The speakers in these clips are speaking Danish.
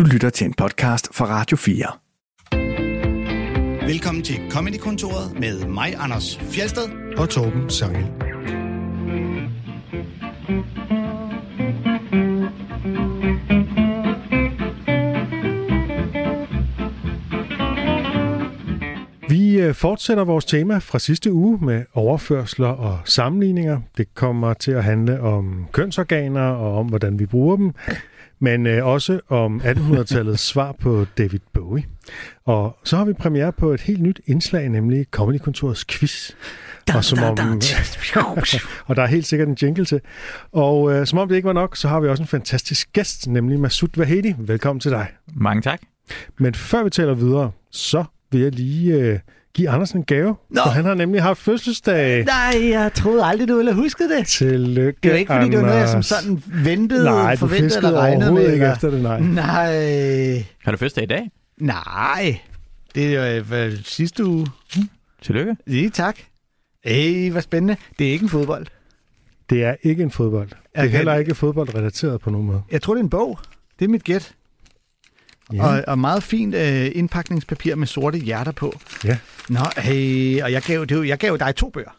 Du lytter til en podcast fra Radio 4. Velkommen til Comedy-kontoret med mig, Anders Fjelsted. og Torben Sangel. Vi øh, fortsætter vores tema fra sidste uge med overførsler og sammenligninger. Det kommer til at handle om kønsorganer og om, hvordan vi bruger dem, men øh, også om 1800-tallets svar på David Bowie. Og så har vi premiere på et helt nyt indslag, nemlig Comedy-kontorets quiz. Og, som om, og der er helt sikkert en jingle til. Og øh, som om det ikke var nok, så har vi også en fantastisk gæst, nemlig Masud Vahedi. Velkommen til dig. Mange tak. Men før vi taler videre, så vil jeg lige øh, give Andersen en gave. Nå. For han har nemlig haft fødselsdag. Nej, jeg troede aldrig, du ville have husket det. Tillykke, Det er ikke, fordi det var noget, jeg som Anders. sådan ventede, Nej, forventede eller regnede med. overhovedet ikke eller- efter det, nej. Nej, Har du fødselsdag i dag? nej. Det er jo øh, sidste uge. Tillykke. Lige tak. Ej, hvor spændende. Det er ikke en fodbold. Det er ikke en fodbold. Det er Okay. heller ikke fodboldrelateret på nogen måde. Jeg tror, det er en bog. Det er mit gæt. Ja. Og, og meget fint øh, indpakningspapir med sorte hjerter på. Ja. Nå, hey, og jeg gav, det, er jo- jeg gav dig to bøger.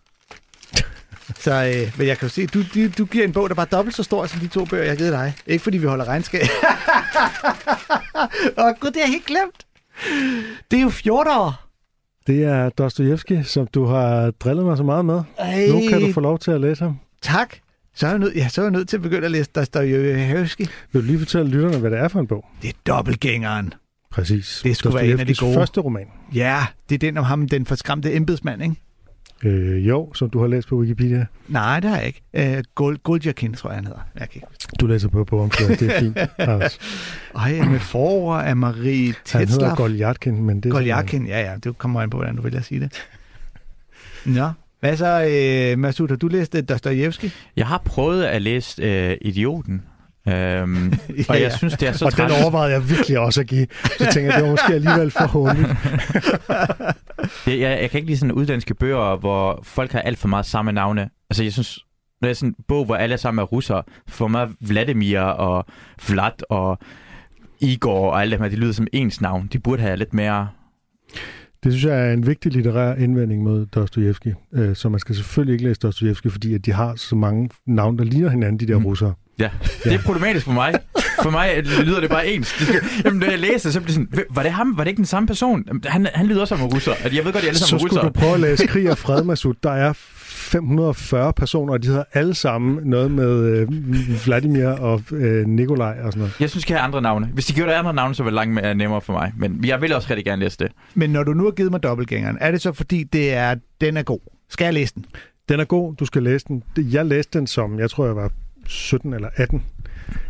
Så øh, men jeg kan jo se, du, du, du giver en bog, der bare er dobbelt så stor som de to bøger, jeg har givet dig. Ikke fordi vi holder regnskab. Åh gud, det jeg helt glemt. Det er jo 14 år. Det er Dostojevski, som du har drillet mig så meget med. Ej, Nu kan du få lov til at læse ham. Tak. Så er, jeg nødt, ja, så er jeg nødt til at begynde at læse Dostojevski. Vil du lige fortælle lytterne, hvad det er for en bog? Det er dobbeltgængeren. Præcis. Det skulle være en af de gode. første roman. Ja, det er den om ham, den forskræmte embedsmand, ikke? Øh, jo, som du har læst på Wikipedia. Nej, det har jeg ikke. Øh, Gol- Goljakin, tror jeg, han hedder. Jeg kan ikke. Du læser på bogomslaget, det er fint. Anders. Ej, med forord af Marie Han hedder Tetzlaff. Goljatkin, men det er... Goljakin, ja, ja. Det kommer an på, hvordan du vil at sige det. Nå, hvad så, øh, Masud, har du læst øh, Dostojevski? Jeg har prøvet at læse øh, Idioten. Øhm, Ja, og jeg synes, det er så Og den træls. overvejede jeg virkelig også at give. Så tænker jeg, det var måske alligevel for håndligt. Jeg, jeg kan ikke lide sådan uddanske bøger, hvor folk har alt for meget samme navne. Altså, jeg synes, når er sådan en bog, hvor alle sammen er russere, for mig Vladimir og Vlad og Igor og alt det her, de lyder som ens navn. De burde have lidt mere... Det synes jeg er en vigtig litterær indvending mod Dostojevski. Øh, så man skal selvfølgelig ikke læse Dostojevski, fordi at de har så mange navne, der ligner hinanden, de der Mm. russere. Ja, det er problematisk for mig. For mig lyder det bare ens. Det skal, jamen, når jeg læser, så bliver det sådan, "Hvem- var det ham? Var det ikke den samme person? Jamen, Han, han lyder også som en russer. Jeg ved godt, de alle Så sammen er skulle russere. du prøve at læse Krig og Fred, Masud. Der er 540 personer, og de hedder alle sammen noget med øh, Vladimir og øh, Nikolaj og sådan noget. Jeg synes, de have andre navne. Hvis de gjorde det andre navne, så var det langt mere nemmere for mig. Men jeg vil også rigtig gerne læse det. Men når du nu har givet mig dobbeltgængeren, er det så fordi, det er, den er god? Skal jeg læse den? Den er god, du skal læse den. Jeg læste den som, jeg tror jeg var 17 eller 18.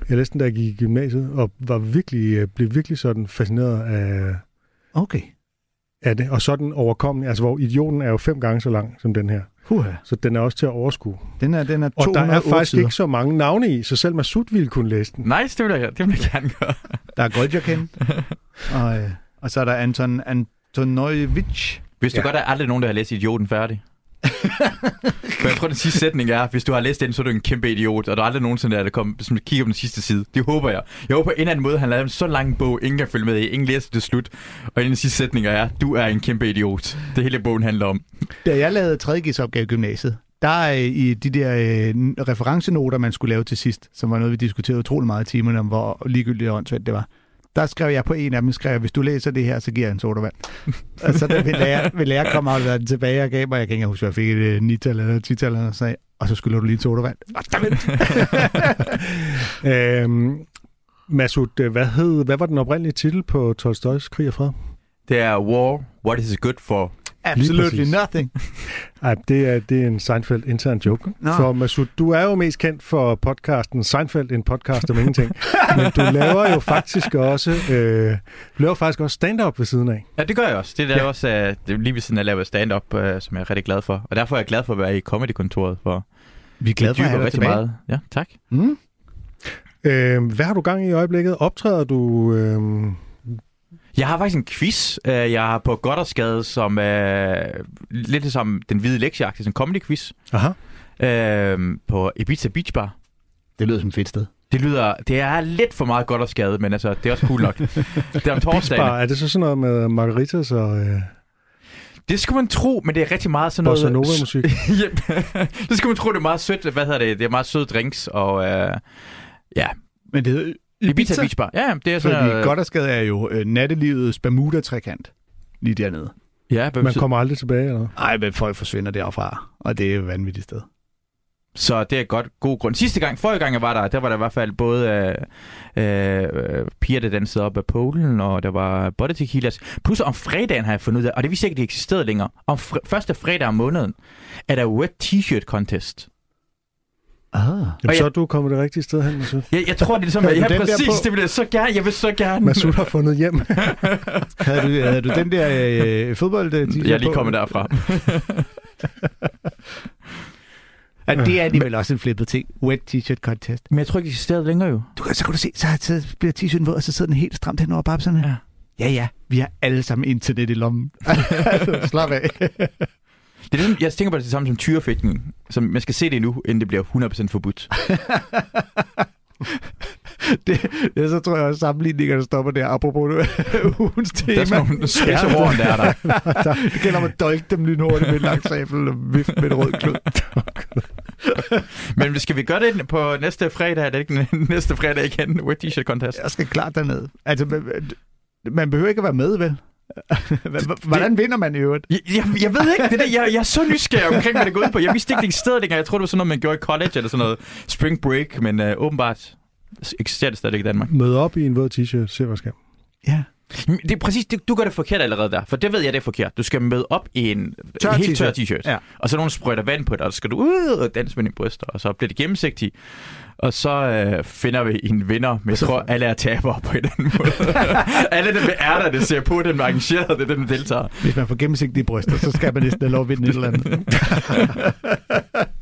Jeg læste den, da jeg gik i gymnasiet, og var virkelig, øh, blev virkelig sådan fascineret af, Okay. af det. Og sådan overkommelig, altså hvor idioten er jo fem gange så lang som den her. Huha. Så den er også til at overskue. Den er, den er Og der 208 er faktisk sider. ikke så mange navne i, så selv Masud ville kunne læse den. Nice, det vil jeg, det vil jeg gerne gøre. Der er Goljakin, og, øh, og så er der Anton Antonovich. Hvis du ja. godt, der er aldrig nogen, der har læst Idioten færdig. Men jeg tror, den sidste sætning er, hvis du har læst den, så er du en kæmpe idiot, og der er aldrig nogensinde, der kom, som kigger på den sidste side. Det håber jeg. Jeg håber på en eller anden måde, han lavede en så lang bog, ingen kan følge med i, ingen læser det slut. Og en af de sidste sætninger er, du er en kæmpe idiot. Det hele bogen handler om. Da jeg lavede 3. opgave i gymnasiet, der er i de der øh, referencenoter, man skulle lave til sidst, som var noget, vi diskuterede utrolig meget i timerne om, hvor ligegyldigt og åndssvagt det var. Der skrev jeg på en af dem, skrev hvis du læser det her, så giver jeg en sodavand. og så da vil lærer, vil lærer komme og den tilbage og gav mig, jeg kan ikke huske, jeg fik et øh, 9-tal eller et 10-tal, og sagde, og så skylder du lige en sodavand. Øhm, Masud, øh, hvad, hed, hvad var den oprindelige titel på Tolstojs Krig og Fred? Det er War, what is it good for? Absolutely nothing. Ej, det er, det er en Seinfeld intern joke. Nå. For Masud, du er jo mest kendt for podcasten Seinfeld, en podcast om ingenting. Men du laver jo faktisk også, øh, du laver faktisk også stand-up ved siden af. Ja, det gør jeg også. Det er Ja. også uh, det er lige ved siden af at lave stand-up, uh, som jeg er rigtig glad for. Og derfor er jeg glad for at være i Comedy-kontoret, for Vi er glade for at have dig rigtig tilbage. meget. Ja, tak. Mm. Øh, hvad har du gang i i øjeblikket? Optræder du... Øh, Jeg har faktisk en quiz, øh, jeg har på Goddersgade, som er lidt som den hvide sådan en comedy-quiz, aha. øh, på Ibiza Beach Bar. Det lyder som et fedt sted. Det lyder, det er lidt for meget godt og skade, men altså, det er også cool nok. det er om torsdagen. Bar, er det så sådan noget med margaritas og øh, Det skulle man tro, men det er rigtig meget sådan noget... bossa nova-musik? Yep. det skulle man tro, det er meget sødt. Hvad hedder det? Det er meget søde drinks, og øh, ja, Men det Ibiza Ibiza, Beach Bar. Ja, ja, det er sådan fordi noget... godt og skade er jo øh, nattelivets Bermuda-trekant lige dernede. Ja, hvad Man kommer aldrig tilbage, eller? Ej, men folk forsvinder derfra, og det er et vanvittigt sted. Så det er godt god grund. Sidste gang, forrige gang jeg var der, der var der i hvert fald både øh, øh, piger, der dansede op af Polen, og der var body tequilas. Plus om fredagen har jeg fundet ud af, og det jeg ikke, det eksisterede længere. Om fr- første fredag om måneden er der wet t-shirt contest. Ah. Jamen, Og så jeg- er du kommet det rigtige sted hen, Masud. Jeg, jeg tror, det er ligesom, du ja, præcis, på? det vil jeg så gerne. Jeg vil så gerne. Masud har fundet hjem. Havde, du, havde du den der øh, fodbold øh, Jeg er lige kommet derfra. Ja, det er alligevel også en flippet ting. Wet t-shirt contest. Men jeg tror ikke, det eksisterede længere jo. Du kan, så kan du se, så, så bliver t-shirten våd, og så sidder den helt stramt hen over babserne. Ja. ja, ja. Vi har alle sammen internet i lommen. Slap af. Det er det, jeg tænker på det, samme som tyrefægtning. Som man skal se det nu, inden det bliver 100% forbudt. det, det, så tror jeg også, sammenligningerne stopper der. Apropos ugens tema. Der er sådan nogle spidse der er der. det gælder om at dolke dem lynhurtigt med en lang sabel og vifte med et rød klud. Men skal vi gøre det på næste fredag? Er det ikke næste fredag igen? Wet t-shirt contest? Jeg skal klart derned. Altså, man behøver ikke at være med, vel? Hvordan vinder man i øvrigt? Jeg, jeg, jeg ved ikke, det der, jeg, jeg er så nysgerrig omkring, hvad det går ud på. Jeg vidste ikke, det eksisterede længere. Jeg troede, det var sådan noget, man gjorde i college eller sådan noget spring break, men øh, åbenbart eksisterer det stadig i Danmark. Møde op i en våd t-shirt, se hvad skal. Ja. Det er præcis, det, du gør det forkert allerede der, for det ved jeg, det er forkert. Du skal møde op i en Tør helt tør t-shirt. t-shirt, Ja. og så nogen sprøjter vand på dig, og så skal du ud og danse med dine bryster, og så bliver det gennemsigtigt. Og så øh, finder vi en vinder, men jeg tror, alle er tabere på en eller anden måde. alle dem er der, det ser på, dem der er arrangeret, det er dem, der deltager. Hvis man får gennemsigtige bryster, så skal man næsten have lov at vinde et eller andet.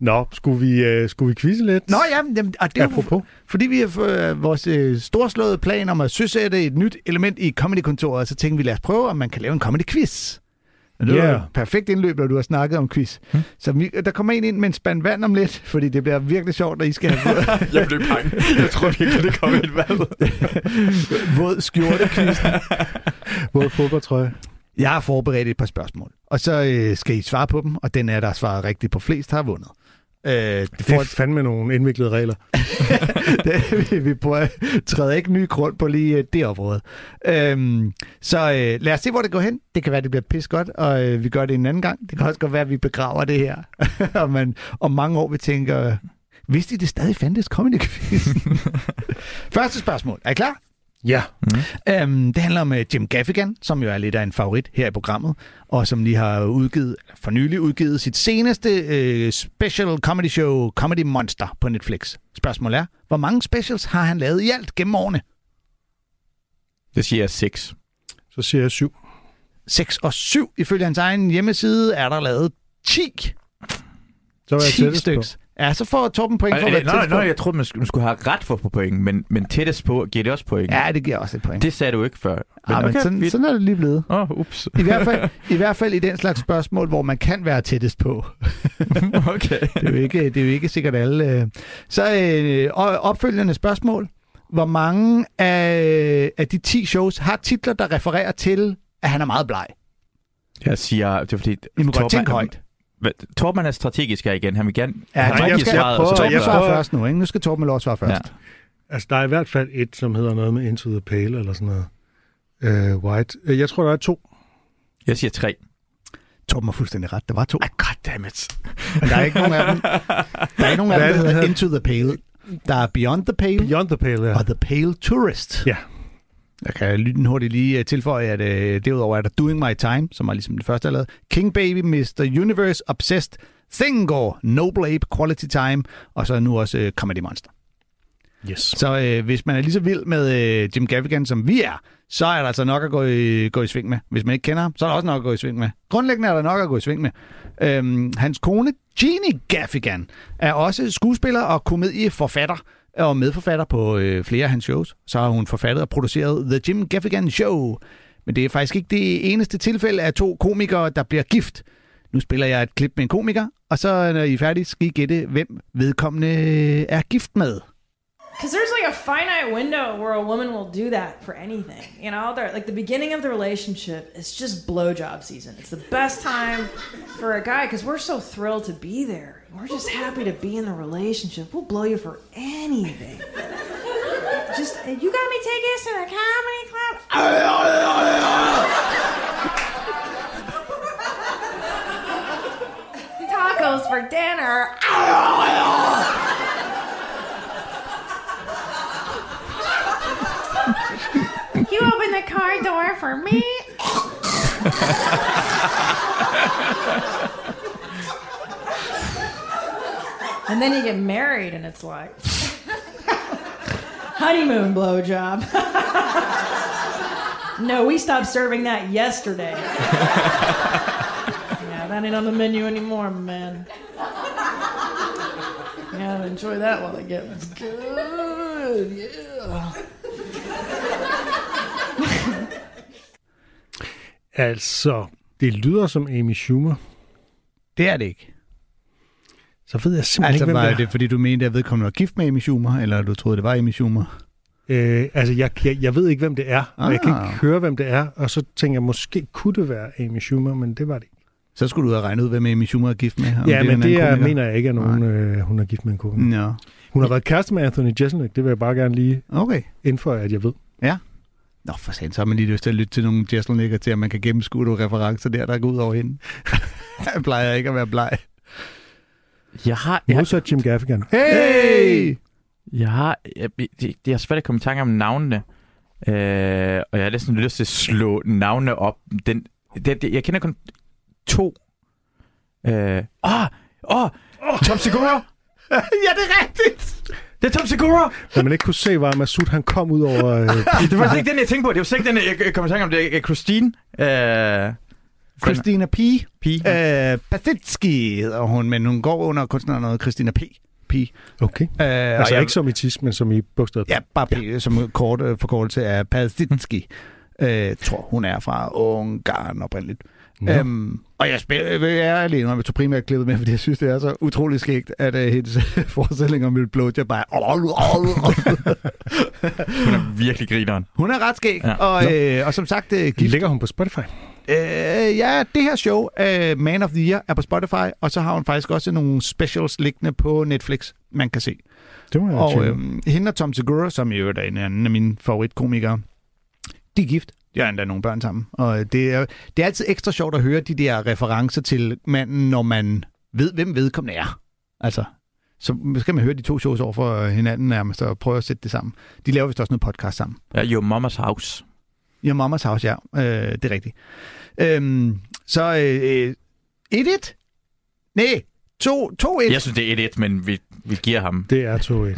Nå, skulle vi, øh, skulle vi quizze lidt? Nå ja, jamen, og det er jo, fordi vi har øh, vores øh, storslåede plan om at søsætte et nyt element i Comedy-kontoret, så tænkte vi, lad os prøve, om man kan lave en comedy-quiz. Og det Ja. yeah. perfekt indløb, når du har snakket om quiz. Hmm. Så vi, der kommer en ind med en spand vand om lidt, fordi det bliver virkelig sjovt, når I skal have Jeg blev bange. Jeg tror virkelig, det kommer i et valg. våd skjorte quiz. Våd fodboldtrøje. Jeg har forberedt et par spørgsmål, og så øh, skal I svare på dem, og den er, der svarer rigtigt på flest, har vundet. Øh, det Det er fandme nogle indviklede regler. det, vi, vi prøver, træder ikke ny grund på lige øh, det område. Øhm, så øh, lad os se, hvor det går hen. Det kan være, det bliver pis godt, og øh, vi gør det en anden gang. Det kan også godt være, at vi begraver det her. og man om mange år vi tænker, vidste I det stadig fandtes comedy Første spørgsmål. Er I klar? Ja. Øhm, det handler om uh, Jim Gaffigan, som jo er lidt af en favorit her i programmet, og som lige har udgivet, eller for nylig udgivet sit seneste uh, special comedy show, Comedy Monster, på Netflix. Spørgsmålet er, hvor mange specials har han lavet i alt gennem årene? Det siger jeg 6. Så siger jeg syv. 6 og 7. Ifølge hans egen hjemmeside er der lavet 10. Så var jeg 10 tættest på. stykker. Ja, så får Torben point for at være Nej, på. nej, jeg troede, man skulle, man skulle have ret for få point, men, men tættest på giver det også point. Ja, det giver også et point. Det sagde du ikke før. Men, ja, men sådan, fint. sådan er det lige blevet. Åh, oh, ups. I hvert, fald, I hvert fald i den slags spørgsmål, hvor man kan være tættest på. okay. Det er jo ikke, det er jo ikke sikkert alle. øh. Så øh, opfølgende spørgsmål. Hvor mange af, af de 10 shows har titler, der refererer til, at han er meget bleg? Jeg siger, det er fordi... I må godt tænke højt. Torben er strategisk her igen. Han vil gerne... Ja, han Nej, jeg skal svaret, prøve- Torben jeg Torben svarer først nu, ikke? Nu skal Torben lov at svare først. Ja. Altså, der er i hvert fald et, som hedder noget med Into the Pale, eller sådan noget. Uh, white. Øh, Jeg tror, der er to. Jeg siger tre. Torben har fuldstændig ret. Der var to. Ah, goddammit. Men der er ikke nogen af dem. Der er ikke nogen af dem, er der hedder? Into the Pale. Der er Beyond the Pale Beyond the Pale, ja. og The Pale Tourist. Ja. Jeg kan lynhurtigt lige øh, tilføje, at øh, derudover er der Doing My Time, som er ligesom det første, jeg lavede. King Baby, Mr. Universe, Obsessed, Thingor, Noble Ape, Quality Time, og så nu også øh, Comedy Monster. Yes. Så øh, hvis man er lige så vild med øh, Jim Gaffigan, som vi er, så er der altså nok at gå i, gå i sving med. Hvis man ikke kender ham, så er der også nok at gå i sving med. Grundlæggende er der nok at gå i sving med. Øhm, hans kone, Jeannie Gaffigan, er også skuespiller og komedieforfatter og medforfatter på øh, flere af hans shows. Så har hun forfattet og produceret The Jim Gaffigan Show. Men det er faktisk ikke det eneste tilfælde af to komikere, der bliver gift. Nu spiller jeg et klip med en komiker, og så når I er færdige, skal I gætte, hvem vedkommende øh, er gift med. Because there's like a finite window where a woman will do that for anything. You know, They're, like the beginning of the relationship is just blowjob season. It's the best time for a guy because we're so thrilled to be there. We're just happy to be in the relationship. We'll blow you for anything. Just, uh, you got me tickets to the comedy club? Tacos for dinner. You open the car door for me? And then you get married, and it's like honeymoon blowjob. no, we stopped serving that yesterday. yeah, that ain't on the menu anymore, man. Yeah, enjoy that while it gets good. Yeah. Altså, det lyder som Amy Schumer. Det er det ikke. Så ved jeg simpelthen Altså, ikke, hvem var det det, fordi du mente, at vedkommende var gift med Amy Schumer, eller du troede, det var Amy Schumer? Øh, altså, jeg, jeg, jeg ved ikke, hvem det er, og jeg kan Ah. ikke høre, hvem det er, og så tænker jeg, måske kunne det være Amy Schumer, men det var det ikke. Så skulle du have regnet ud, hvem Amy Schumer er gift med. om ja, er men en det er, komiker. mener jeg ikke er nogen, øh, hun er gift med en kone. Nå, Hun har været kæreste med Anthony Jeselnik, det vil jeg bare gerne lige okay. indføre, at jeg ved. Nå, for satan, så har man lige lyst til at lytte til nogle Jesselnikker til, at man kan gennemskue nogle referencer der, der går ud over hende. jeg plejer ikke at være bleg. Jeg har, jeg, Modsat Jim Gaffigan. Hey! jeg har, jeg, er svært at komme i tanke om navnene. Øh, og jeg har næsten lyst til at slå navnene op. Den, det, det, jeg kender kun to. Øh, åh, åh, Tom Segura! ja, det er rigtigt! Det er Tom Segura! Hvad man ikke kunne se, var, at Masud han kom ud over... Øh, Det var slet ikke den, jeg tænkte på. Det var slet ikke den, jeg, jeg kom i tanke om. Det er Christine. Øh, Christina P. Pige. Øh, Pasitsky hedder hun, men hun går under kunstnernavnet Christina P. P. Øh, okay. og Altså jeg- ikke som i tis, men som i bogstavet. Ja, bare P, ja. som kort øh, forkortelse af Pasitsky. Øh, tror, hun er fra Ungarn oprindeligt. Nå. Øhm, og jeg, spil, jeg er alene, og jeg tog primært klippet med, fordi jeg synes, det er så utrolig skægt, at uh, hendes forestilling om et blowjob bare... Hun er virkelig grineren. Hun er ret skæg, Ja. og, øh, og som sagt, øh, gift. Ligger hun på Spotify? Øh, ja, det her show, øh, Man of the Year, er på Spotify, og så har hun faktisk også nogle specials liggende på Netflix, man kan se. Det må jeg Og øh, hende og Tom Segura, som i øvrigt er en anden af mine favoritkomikere, de er gift. De har endda nogle børn sammen. Og øh, det er, det er altid ekstra sjovt at høre de der referencer til manden, når man ved, hvem vedkommende er. Altså, så skal man høre de to shows over for hinanden nærmest og prøve at sætte det sammen. De laver vist også noget podcast sammen. Ja, Your Mama's House. Ja, Mamas House, ja. Øh, det er rigtigt. Øhm, så øh, 1-1? Nej, 2-1. Jeg synes, det er 1-1, men vi, vi giver ham. Det er 2 Det,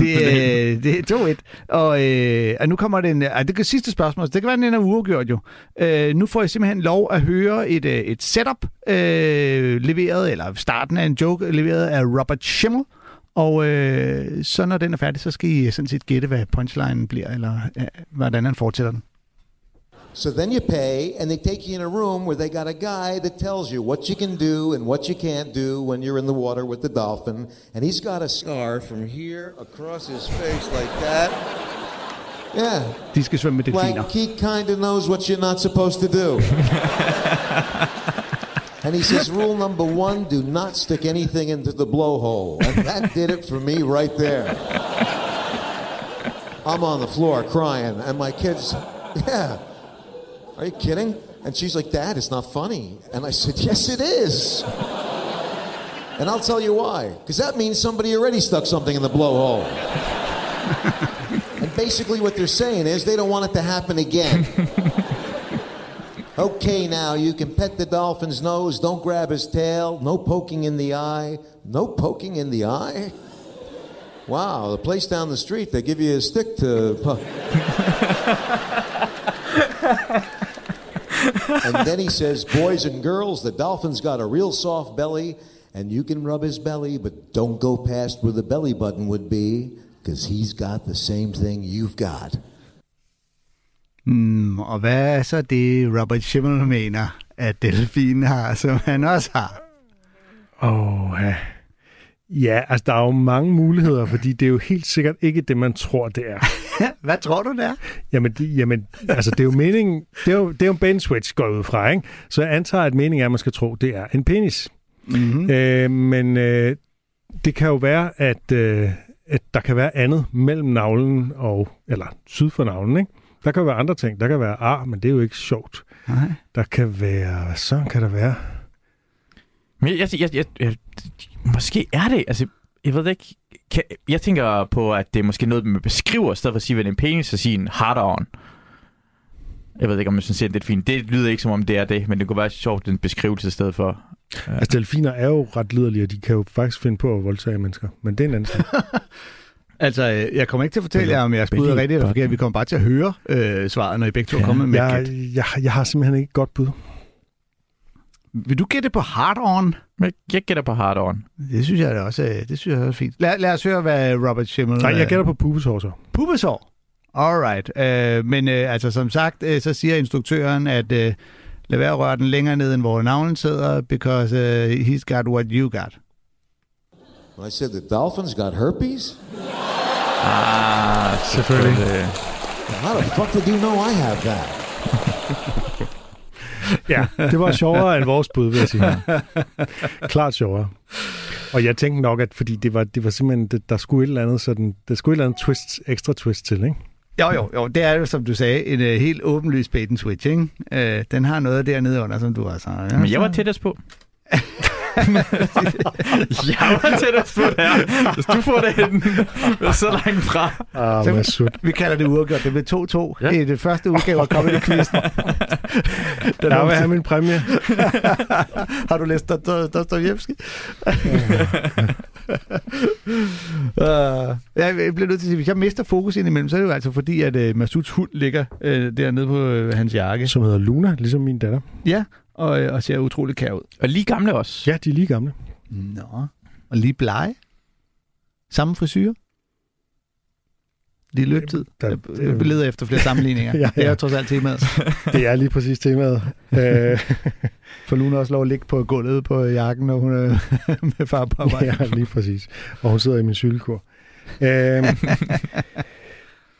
øh, det er 2-1. Og, øh, og nu kommer den, øh, det kan sidste spørgsmål, det kan være, den er uafgjort jo. Øh, nu får jeg simpelthen lov at høre et, øh, et setup øh, leveret, eller starten af en joke leveret af Robert Schimmel. Og øh, så når den er færdig, så skal I sådan set gætte, hvad punchline bliver, eller øh, hvordan han fortsætter den. So then you pay, and they take you in a room where they got a guy that tells you what you can do and what you can't do when you're in the water with the dolphin. And he's got a scar from here across his face like that. Yeah, De skal svømme med delfiner. like he kind of knows what you're not supposed to do. and he says, rule number one, do not stick anything into the blowhole. And that did it for me right there. I'm on the floor crying, and my kids, yeah, are you kidding? And she's like, Dad, it's not funny. And I said, Yes, it is. And I'll tell you why. Because that means somebody already stuck something in the blowhole. and basically, what they're saying is they don't want it to happen again. Okay, now you can pet the dolphin's nose, don't grab his tail, no poking in the eye. No poking in the eye? Wow, the place down the street, they give you a stick to. And then he says, Boys and girls, the dolphin's got a real soft belly, and you can rub his belly, but don't go past where the belly button would be, because he's got the same thing you've got. Mm, og hvad er så det, Robert Schimmel mener, at delfinen har, som han også har? Åh, ja. Ja, altså der er jo mange muligheder, fordi det er jo helt sikkert ikke det, man tror, det er. Hvad tror du, det er? Jamen, det, jamen altså det er jo meningen, det er jo, det er jo en Ben switch, går ud fra, ikke? Så jeg antager, at meningen er, at man skal tro, det er en penis. Mm-hmm. Øh, men øh, det kan jo være, at, øh, at der kan være andet mellem navlen og, eller syd for navlen, ikke? Der kan være andre ting. Der kan være ar, men det er jo ikke sjovt. Nej. Der kan være, hvad så kan der være? Men jeg, jeg, jeg, jeg, måske er det, altså, jeg ved ikke. Kan, jeg tænker på, at det er måske noget, man beskriver, i stedet for at sige, hvad en penis, så sige en hard on. Jeg ved ikke, om jeg synes, det er fint. Det lyder ikke, som om det er det, men det kunne være sjovt, den beskrivelse i stedet for. Altså, delfiner er jo ret liderlige, og de kan jo faktisk finde på at voldtage mennesker. Men det er en anden. Altså, øh, jeg kommer ikke til at fortælle jer, om jeg spurgte Belly rigtigt eller forkert. Vi kommer bare til at høre øh, svaret, når I begge to er Ja. kommet med et Jeg, gæt. jeg, jeg har simpelthen ikke et godt bud. Vil du gætte på hard on? Jeg gætter på hard on. Det synes jeg da også, øh, det synes jeg er fint. Lad, lad os høre, hvad Robert Schimmel... Nej, jeg øh, gætter på pubeshår så. Pubesår. Alright. Øh, men øh, altså, som sagt, øh, så siger instruktøren, at øh, lad være at røre den længere ned, end hvor navlen sidder, because uh, he's got what you got. When I said the dolphins got herpes? Ah, Selvfølgelig. How the fuck did you know I have that? Ja, det var sjovere end vores bud, vil jeg sige. Klart sjovere. Og jeg tænkte nok, at fordi det var, det var simpelthen, det, der skulle et eller andet, sådan, der skulle et eller andet twist, ekstra twist til, ikke? Jo, jo, jo. Det er jo, som du sagde, en øh, helt åbenlyst bait and switch, ikke? Øh, den har noget dernede under, som du har. Ja, Men jeg var tættest på. jeg var tættest på der. Hvis du får det hen, så langt fra. Ah, Så- Masud. Vi kalder det uafgjort. Det blev 2-2 Ja. ja. i det første udgave af Comedy Quizzen. Den Jeg vil have min præmie. Har du læst Dostojevski? uh, jeg bliver nødt til at sige, hvis jeg mister fokus indimellem, så er det jo altså fordi, at uh, Masuds hund ligger uh, dernede på uh, hans jakke. Som hedder Luna, ligesom min datter. Ja, og, øh, og ser utrolig kær ud. Og lige gamle også. Ja, de er lige gamle. Nå. Og lige blege. Samme frisyr. Lige løbetid. Der- Jeg, jeg leder efter flere sammenligninger. Ja, ja. Det er jo trods alt temaet. Det er lige præcis temaet. øh, For Luna også lov at ligge på gulvet på jakken, når hun er med far på arbejde. ja, lige præcis. Og hun sidder i min cykelkur. Øh,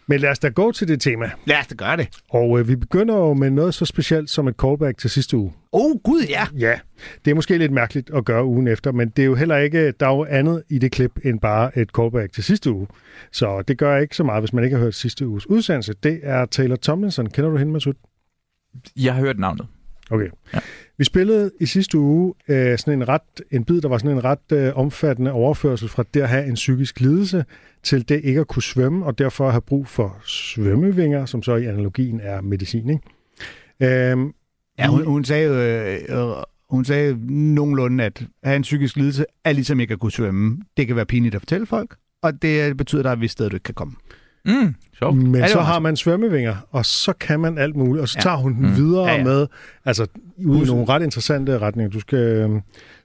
men lad os da gå til det tema. Lad os da gøre det. Og øh, vi begynder jo med noget så specielt som et callback til sidste uge. Oh, gud ja. Ja, det er måske lidt mærkeligt at gøre ugen efter, men det er jo heller ikke, der er jo andet i det klip end bare et callback til sidste uge. Så det gør ikke så meget, hvis man ikke har hørt sidste uges udsendelse. Det er Taylor Tomlinson. Kender du hende, Masud? Jeg har hørt navnet. Okay. Ja. Vi spillede i sidste uge øh, sådan en ret en bid, der var sådan en ret øh, omfattende overførsel fra det at have en psykisk lidelse til det ikke at kunne svømme, og derfor have brug for svømmevinger, som så i analogien er medicin. Ikke? Øhm, Ja, hun, hun sagde øh, øh, hun sagde nogenlunde, at have en psykisk lidelse er ligesom ikke at kunne svømme. Det kan være pinligt at fortælle folk, og det betyder, at der er et vist sted, du ikke kan komme. Mm, sjovt. Men så har man svømmevinger, og så kan man alt muligt, og så Ja. tager hun den Mm. videre Ja, ja. med, altså ud i nogle ret interessante retninger. Du skal øh,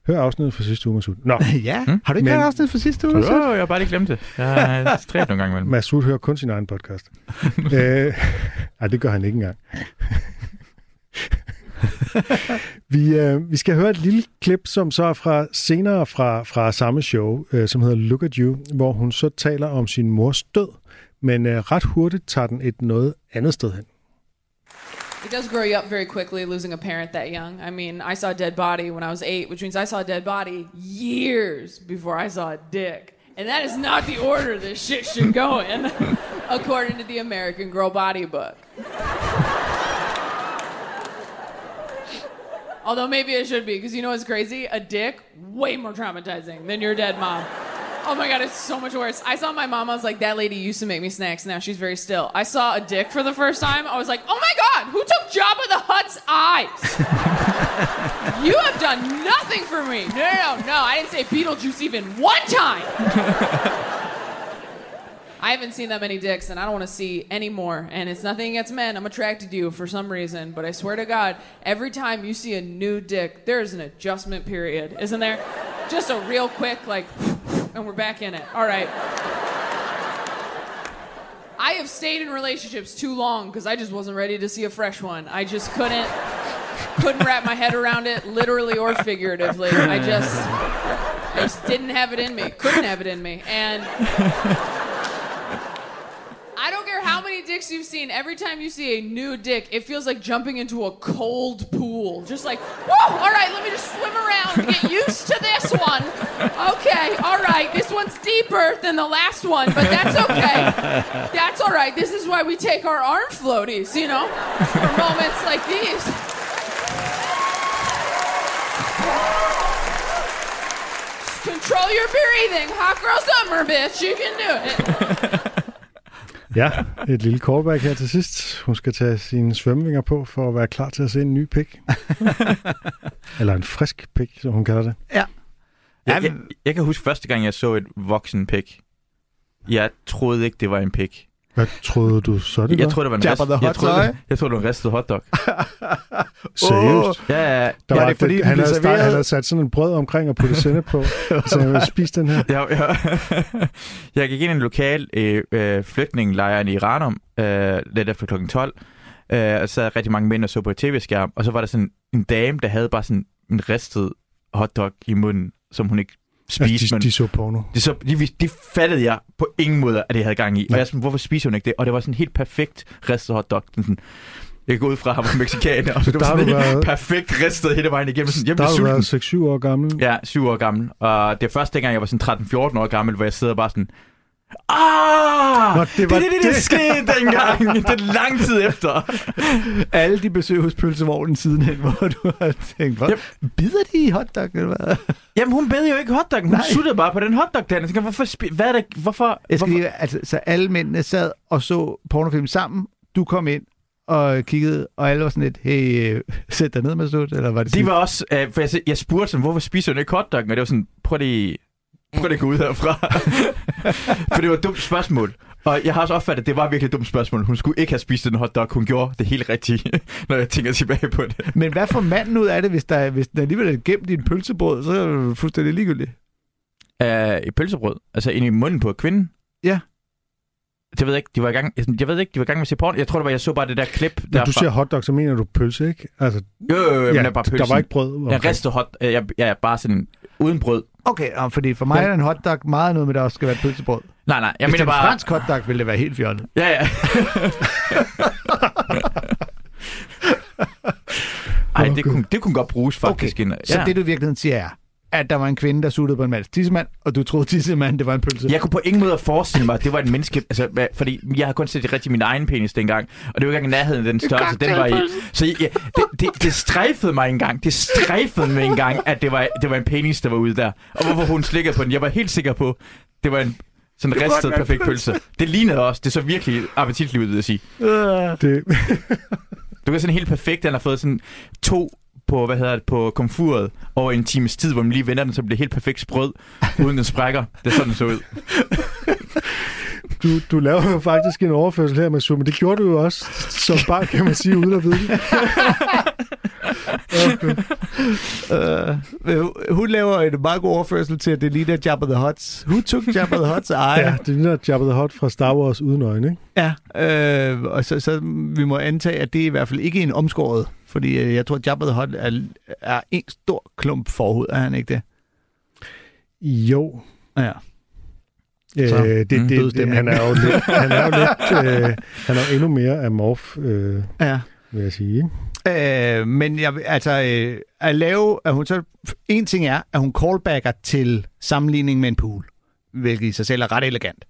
høre afsnittet fra sidste uge, Masud. Nå, ja, Mm. har du ikke Men- hørt afsnit for sidste uge? Jo, så? jeg har bare lige glemt det. Jeg er stræbt nogle gange imellem. Masud hører kun sin egen podcast. øh, ej, det gør han ikke engang. vi, øh, vi skal høre et lille klip, som så er fra senere fra, fra samme show, øh, som hedder Look at You, hvor hun så taler om sin mors død, men øh, ret hurtigt tager den et noget andet sted hen. It does grow you up very quickly, losing a parent that young. I mean, I saw a dead body when I was eight, which means I saw a dead body years before I saw a dick. And that is not the order this shit should go in, according to the American Girl Body Book. Although maybe it should be, because you know what's crazy? A dick, way more traumatizing than your dead mom. Oh my god, it's so much worse. I saw my mom, I was like, that lady used to make me snacks, now she's very still. I saw a dick for the first time, I was like, oh my god, who took Jabba the Hutt's eyes? you have done nothing for me. No, no, no, I didn't say Beetlejuice even one time. I haven't seen that many dicks, and I don't want to see any more. And it's nothing against men. I'm attracted to you for some reason, but I swear to God, every time you see a new dick, there's an adjustment period, isn't there? Just a real quick, like, and we're back in it. All right. I have stayed in relationships too long because I just wasn't ready to see a fresh one. I just couldn't. couldn't wrap my head around it, literally or figuratively. I just, I just didn't have it in me. Couldn't have it in me, and. I don't care how many dicks you've seen. Every time you see a new dick, it feels like jumping into a cold pool. Just like, whoa, all right, let me just swim around, get used to this one. Okay, all right, this one's deeper than the last one, but that's okay. That's all right. This is why we take our arm floaties, you know, for moments like these. Control your breathing. Hot girl summer, bitch. You can do it. Ja, et lille callback her til sidst. Hun skal tage sine svømmevinger på for at være klar til at se en ny pik. Eller en frisk pik, som hun kalder det. Jeg, jeg, jeg kan huske første gang, jeg så et voksen pik. Jeg troede ikke, det var en pik. Hvad troede du så, det Jeg var? troede, det var en, rist, jeg troede, jeg troede, det var en ristet hotdog. Seriøst? Ja, ja, Der Ja, var det er fordi, den han, havde, serveret- han havde sat sådan en brød omkring og puttet sende på. så jeg ville spise den her. Ja, ja. jeg gik ind i en lokal øh, øh, flygtningelejren i Ranum, øh, lidt efter klokken 12, øh, og så sad rigtig mange mænd og så på et tv-skærm, og så var der sådan en dame, der havde bare sådan en ristet hotdog i munden, som hun ikke spiste. Altså, men de, de så porno. det, så, de, det fattede jeg på ingen måde, at det havde gang i. Og jeg sådan, hvorfor spiser hun ikke det? Og det var sådan en helt perfekt ristet hotdog. Den Sådan, jeg går ud fra, at han var mexikaner, og så det var sådan været- perfekt ristet hele vejen igennem. Sådan, jeg blev sulten. været 6-7 år gammel. Ja, syv år gammel. Og det er første gang, jeg var sådan 13-14 år gammel, hvor jeg sidder bare sådan... Ah! Nå, det, det, det, det, det, det. skete dengang. det er lang tid efter. Alle de besøg hos pølsevognen sidenhen, hvor du har tænkt, hvad? Bider de i hotdog, eller hvad? Jamen, hun bed jo ikke hotdog. Hun Nej. suttede bare på den hotdog der. Jeg tænker, hvorfor, spi- hvad er det, hvorfor, Jeg skal hvorfor? lige, altså, så alle mændene sad og så pornofilm sammen. Du kom ind og kiggede, og alle var sådan lidt, hey, øh, sæt dig ned, Masud, eller var det De var også... Øh, for jeg, jeg spurgte sådan, hvorfor spiser hun ikke hotdog? Og det var sådan, prøv lige... Prøv lige at gå ud herfra. for det var et dumt spørgsmål. Og jeg har også opfattet, at det var virkelig et dumt spørgsmål. Hun skulle ikke have spist den hotdog. Hun gjorde det helt rigtige, når jeg tænker tilbage på det. Men hvad får manden ud af det, hvis, der, hvis den alligevel er gemt i en pølsebrød, så er det fuldstændig ligegyldigt. Uh, et pølsebrød. Altså ind i munden på kvinden. Ja. Det ved jeg ikke. De var i gang, jeg ved ikke, de var i gang med at se porno. Jeg tror, det var, jeg så bare det der klip. Når du siger hotdog, så mener du pølse, ikke? Altså, jo, jo, jo, ja, men der bare der pølsen. var ikke brød. Jeg omkring. ristet hot. øh, Jeg, jeg, er bare sådan uden brød. Okay, og fordi for mig Ja. er en hotdog meget noget med, at der også skal være pølsebrød. Nej, nej. Jeg Hvis det mener er en bare... fransk hotdog, ville det være helt fjollet. Ja, ja. Ej, det kunne, det kunne godt bruges faktisk. Okay. Så det, du i virkeligheden siger, er, at der var en kvinde, der suttede på en mands tissemand, og du troede, tissemand, det var en pølse. Jeg kunne på ingen måde forestille mig, at det var et menneske, altså, hvad- fordi jeg har kun set det rigtig min egen penis dengang, og det var ikke engang nærheden af den størrelse, den var i. Så ja, det, det, det strejfede mig engang, det strejfede mig engang, at det var, det var en penis, der var ude der. Og hvorfor hun slikkede på den, jeg var helt sikker på, det var en sådan var ristet en perfekt pølse. pølse. Det lignede også, det så virkelig appetitligt ud, vil jeg sige. Det, Du kan sådan helt perfekt, han har fået sådan to på, hvad hedder det, på komfuret over en times tid, hvor man lige vender den, så bliver helt perfekt sprød, uden den sprækker. Det er sådan, den så ud. du, du laver jo faktisk en overførsel her med men det gjorde du jo også som barn, kan man sige, uden at vide det. Uh, hun laver en meget god overførsel til, at det ligner Jabba the Hutt's. Who took Jabba the Hutt's eye? Ja, det ligner Jabba the Hutt fra Star Wars uden øjne, ikke? Ja, øh, og så, så vi må antage, at det er i hvert fald ikke en omskåret, fordi øh, jeg tror, at Jabba the Hutt er, er en stor klump forhud, er han ikke det? Jo. Ja. Øh, Så, det, mm, det, det, han er jo lidt, han er jo lidt, øh, han er jo endnu mere amorf, øh, Ja. vil jeg sige. Øh, men jeg, altså, øh, at lave, at hun så, en ting er, at hun callbacker til sammenligning med en pool, hvilket i sig selv er ret elegant.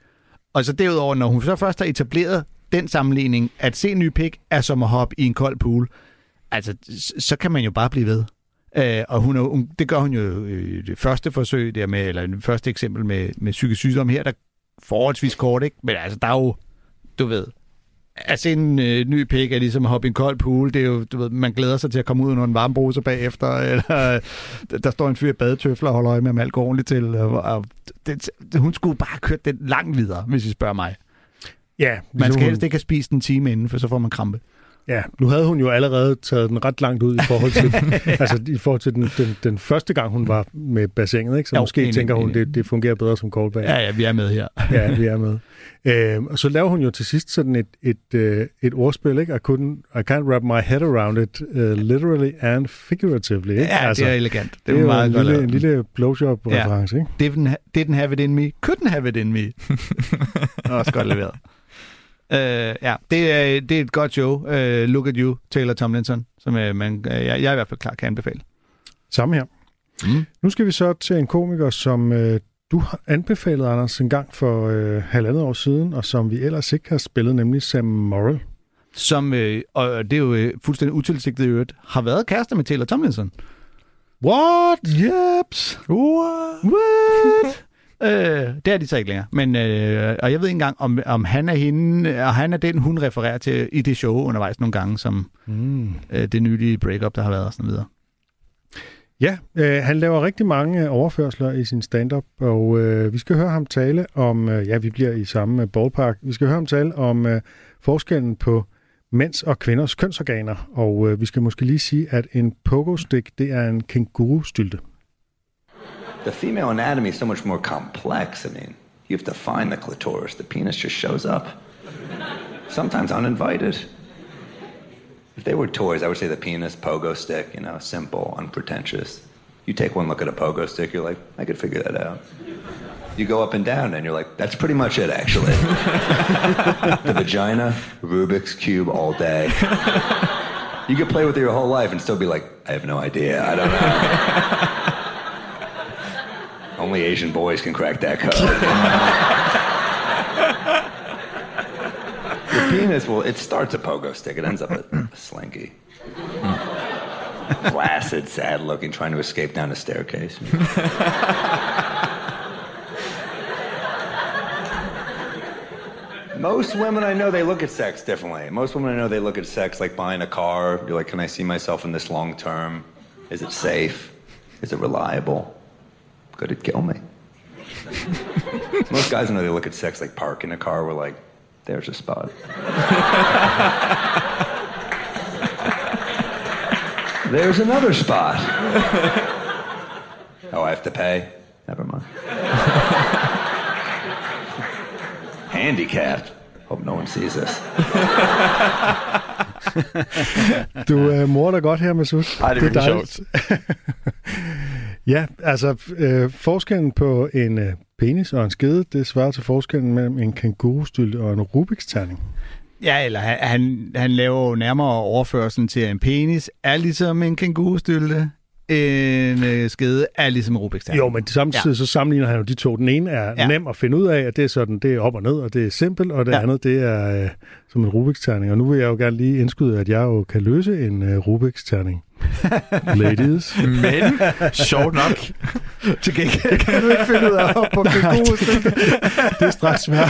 Og så derudover, når hun så først har etableret den sammenligning, at se en ny pik er som at hoppe i en kold pool, altså, så kan man jo bare blive ved. Øh, og hun, er, hun, det gør hun jo øh, det første forsøg der med, eller det første eksempel med, med psykisk sygdom her, der er forholdsvis kort, ikke? Men altså, der er jo, du ved, at se en øh, ny pik er ligesom at hoppe i en kold pool. Det er jo, du ved, man glæder sig til at komme ud under en varmbruse bagefter, eller øh, der står en fyr i badetøfler og holder øje med, om alt går ordentligt til. Og, og det, hun skulle bare kørt den langt videre, hvis I spørger mig. Ja, Man ligesom skal hun- helst ikke have spist en time inden, for så får man krampe. Ja, nu havde hun jo allerede taget den ret langt ud i forhold til, altså, i forhold til den, den, den første gang, hun var med bassinet, ikke? så Jo, måske enig, tænker hun, enig. det, det fungerer bedre som callback. Ja, ja, vi er med her. ja, vi er med. Øhm, og så laver hun jo til sidst sådan et, et, øh, et ordspil, ikke? I, couldn't, I can't wrap my head around it, uh, literally and figuratively. Ikke? Ja, altså, det er elegant. Det, det er jo meget en godt lille, en lille blowjob-reference, ikke? Didn't, ha- didn't have it in me, couldn't have it in me. det også godt leveret. Uh, ja, det er, det er et godt show. Uh, Look at you, Taylor Tomlinson, som uh, man, uh, jeg, jeg i hvert fald klar kan anbefale. Samme her. Mm. Nu skal vi så til en komiker, som øh, du har anbefalet, Anders, en gang for øh, halvandet år siden, og som vi ellers ikke har spillet, nemlig Sam Morrill. Som, øh, og det er jo øh, fuldstændig utilsigtet i øvrigt, har været kærester med Taylor Tomlinson. What? Jeps. What? What? Øh, det er de så ikke længere. Men, øh, og jeg ved ikke engang, om, om han er hende, og han er den, hun refererer til i det show undervejs nogle gange, som Mm. øh, det nylige breakup, der har været og sådan videre. Ja, øh, han laver rigtig mange øh, overførsler i sin stand-up, og øh, vi skal høre ham tale om, øh, ja, vi bliver i samme øh, ballpark, vi skal høre ham tale om øh, forskellen på mænds og kvinders kønsorganer, og øh, vi skal måske lige sige, at en pogo-stick, det er en kænguru-stylte. The female anatomy is so much more complex. I mean, you have to find the clitoris. The penis just shows up, sometimes uninvited. If they were toys, I would say the penis, pogo stick, you know, simple, unpretentious. You take one look at a pogo stick, you're like, I could figure that out. You go up and down, and you're like, that's pretty much it, actually. the vagina, Rubik's Cube all day. You could play with it your whole life and still be like, I have no idea. I don't know. Only Asian boys can crack that code. Your penis will, it starts a pogo stick, it ends up a, a slinky. Flaccid, sad looking, trying to escape down a staircase. Most women I know, they look at sex differently. Most women I know, they look at sex like buying a car. You're like, can I see myself in this long term? Is it safe? Is it reliable? Could it kill me? Most guys I know, they look at sex like parking a car. We're like, there's a spot. there's another spot. oh, I have to pay? Never mind. Handicapped. Hope no one sees this. Du øh, morer dig godt her, Masud. Ej, det er virkelig dejligt. Ja, altså øh, forskellen på en øh, penis og en skede, det svarer til forskellen mellem en kangurustylte og en Rubiks terning. Ja, eller han, han, han laver jo nærmere overførselen til, at en penis er ligesom en kangurustylte, en øh, skede er ligesom en Rubik's terning. Jo, men samtidig ja. så sammenligner han jo de to. Den ene er Ja. nem at finde ud af, at det er sådan, det er op og ned, og det er simpelt, og det Ja. andet, det er øh, som en Rubiks terning. Og nu vil jeg jo gerne lige indskyde, at jeg jo kan løse en øh, Rubiks terning. Ladies. Men, sjovt nok, Til gengæld kan du ikke finde ud af at på kængurustylte. Det er straks svært.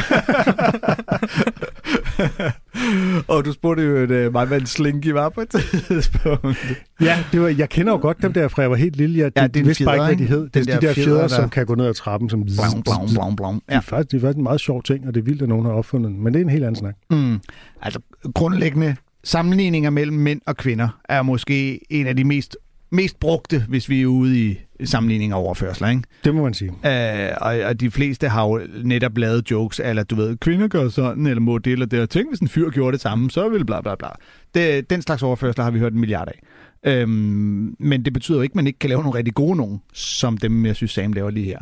Og du spurgte jo, at uh, mig, hvad en slinky var på et tidspunkt. Ja, det var, jeg kender jo godt dem der, fra jeg var helt lille. Jeg, Ja, det vidste bare ikke, hvad de hed. Det er de der der fjeder, fjeder, der- som kan gå ned ad trappen. Som Blom, blom, blom, blom. Ja. Ja. Det, er faktisk, det er faktisk en meget sjov ting, og det er vildt, at nogen har opfundet den. Men det er en helt anden snak. Mm. Altså, grundlæggende sammenligninger mellem mænd og kvinder er måske en af de mest, mest brugte, hvis vi er ude i sammenligninger og overførsler, ikke? Det må man sige. Uh, og, og de fleste har jo netop lavet jokes, eller du ved, kvinder gør sådan, eller må det eller det, og tænk, hvis en fyr gjorde det samme, så ville bla bla bla. Det, den slags overførsler har vi hørt en milliard af. Øhm, men det betyder jo ikke, at man ikke kan lave nogle rigtig gode nogen, som dem, jeg synes, Sam laver lige her.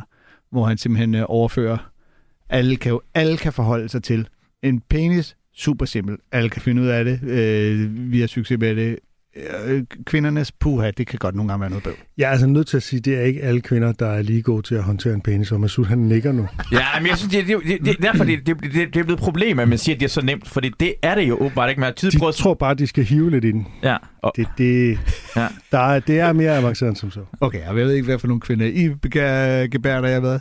Hvor han simpelthen øh, overfører, alle kan jo alle kan forholde sig til. En penis, super simpel. Alle kan finde ud af det. Øh, vi har succes med det. Øh, kvindernes puha, det kan godt nogle gange være noget bøv. Jeg er altså nødt til at sige, at det er ikke alle kvinder, der er lige gode til at håndtere en penis. Og Masud, han nikker nu. Ja, men jeg synes, det, det, det, det derfor det, det, det, det er blevet et problem, at man siger, at det er så nemt, fordi det er det jo åbenbart ikke. Man har tid De på at... tror bare, de skal hive lidt i den. Ja, og, Det, det, Ja. der er, det er mere avanceret end som så. Okay, og jeg ved ikke, hvad for nogle kvinder I begav- gebærder jeg med.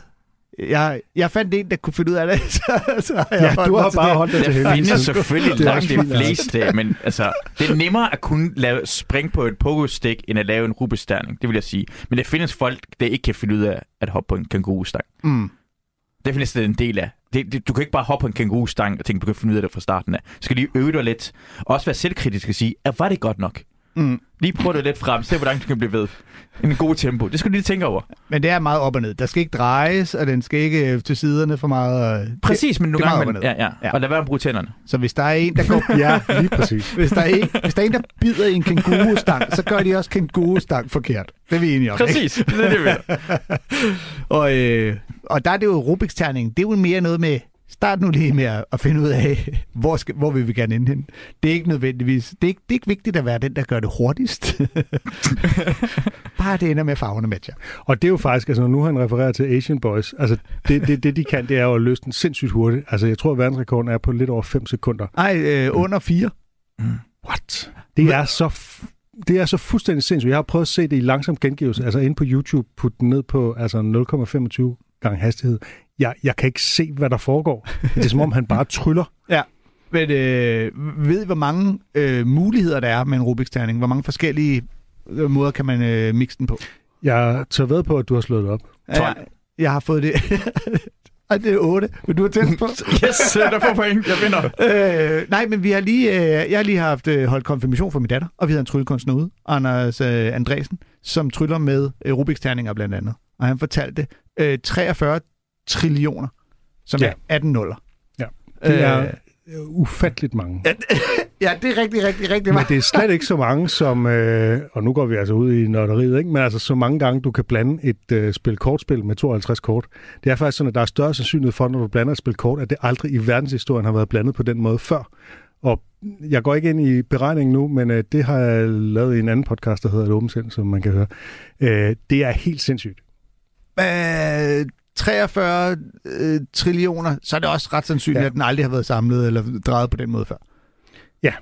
Jeg, jeg fandt en, der kunne finde ud af det, så, så har jeg Ja, du har til bare det. holdt dig til der findes selvfølgelig Det er langt de altså. fleste, men altså, det er nemmere at kunne lave, springe på et pogo-stik, end at lave en rubestærning, det vil jeg sige. Men der findes folk, der ikke kan finde ud af at hoppe på en kanguru-stang. Mm. Det er næsten en del af. Det, det, du kan ikke bare hoppe på en kængurustang og tænke, du kan finde ud af det fra starten af. Du skal lige øve dig lidt. Og også være selvkritisk og sige, at var det godt nok? Mm. Lige prøv det lidt frem, se hvordan du kan blive ved. En god tempo. Det skal du lige tænke over. Men det er meget op og ned. Der skal ikke drejes, og den skal ikke øh, til siderne for meget. og- Præcis, men nogle gange... Man, ned. ja, ja. Og lad være med at bruge tænderne. Så hvis der er en, der går... Ja, lige præcis. Hvis der, er en, hvis der er en, der bider i en kængurustang, så gør de også kængurustang forkert. Det er vi enige om, ikke? Præcis, det er det, vi. Og, øh, og der er det jo Rubiks terning. Det er jo mere noget med, start nu lige med at finde ud af, hvor, skal, hvor vil vi gerne ind hen. Det er ikke nødvendigvis, det er ikke, det er ikke vigtigt at være den, der gør det hurtigst. Bare det ender med at farverne matcher. Og det er jo faktisk, altså nu han refererer til Asian Boys, altså det, det, det de kan, det er jo at løse den sindssygt hurtigt. Altså jeg tror, at verdensrekorden er på lidt over 5 sekunder. Ej, øh, under fire. What? Det er så f- det er så fuldstændig sindssygt. Jeg har prøvet at se det i langsom gengivelse, altså inde på YouTube, putte den ned på altså 0,25 gange hastighed. Jeg, jeg kan ikke se, hvad der foregår. Det er som om, han bare tryller. Ja. Men øh, ved I, hvor mange øh, muligheder der er med en Rubiks terning? Hvor mange forskellige øh, måder kan man øh, mixe den på? Jeg tager ved på, at du har slået det op. Jeg, jeg har fået det... Ej, det er 8. Vil du have tæt på? Yes, der får point. Jeg vinder. Øh, nej, men vi har lige, øh, jeg har lige haft øh, holdt konfirmation for min datter, og vi havde en tryllekunstner ude, Anders øh, Andresen, som tryller med øh, Rubiks terninger blandt andet. Og han fortalte øh, 43 trillioner, som Ja. er 18 nuller. Ja. Det er Øh, ufatteligt mange. ja, det er rigtig, rigtig, rigtig Men meget. det er slet ikke så mange som, øh, og nu går vi altså ud i nørderiet, ikke? men altså så mange gange, du kan blande et øh, spil kortspil med 52 kort. Det er faktisk sådan, at der er større sandsynlighed for, når du blander et spil kort, at det aldrig i verdenshistorien har været blandet på den måde før. Og jeg går ikke ind i beregningen nu, men øh, det har jeg lavet i en anden podcast, der hedder Et Åbent Sind, som man kan høre. Øh, det er helt sindssygt. Øh, 43 øh, trillioner, så er det også ret sandsynligt, Ja. at den aldrig har været samlet eller drejet på den måde før. Ja.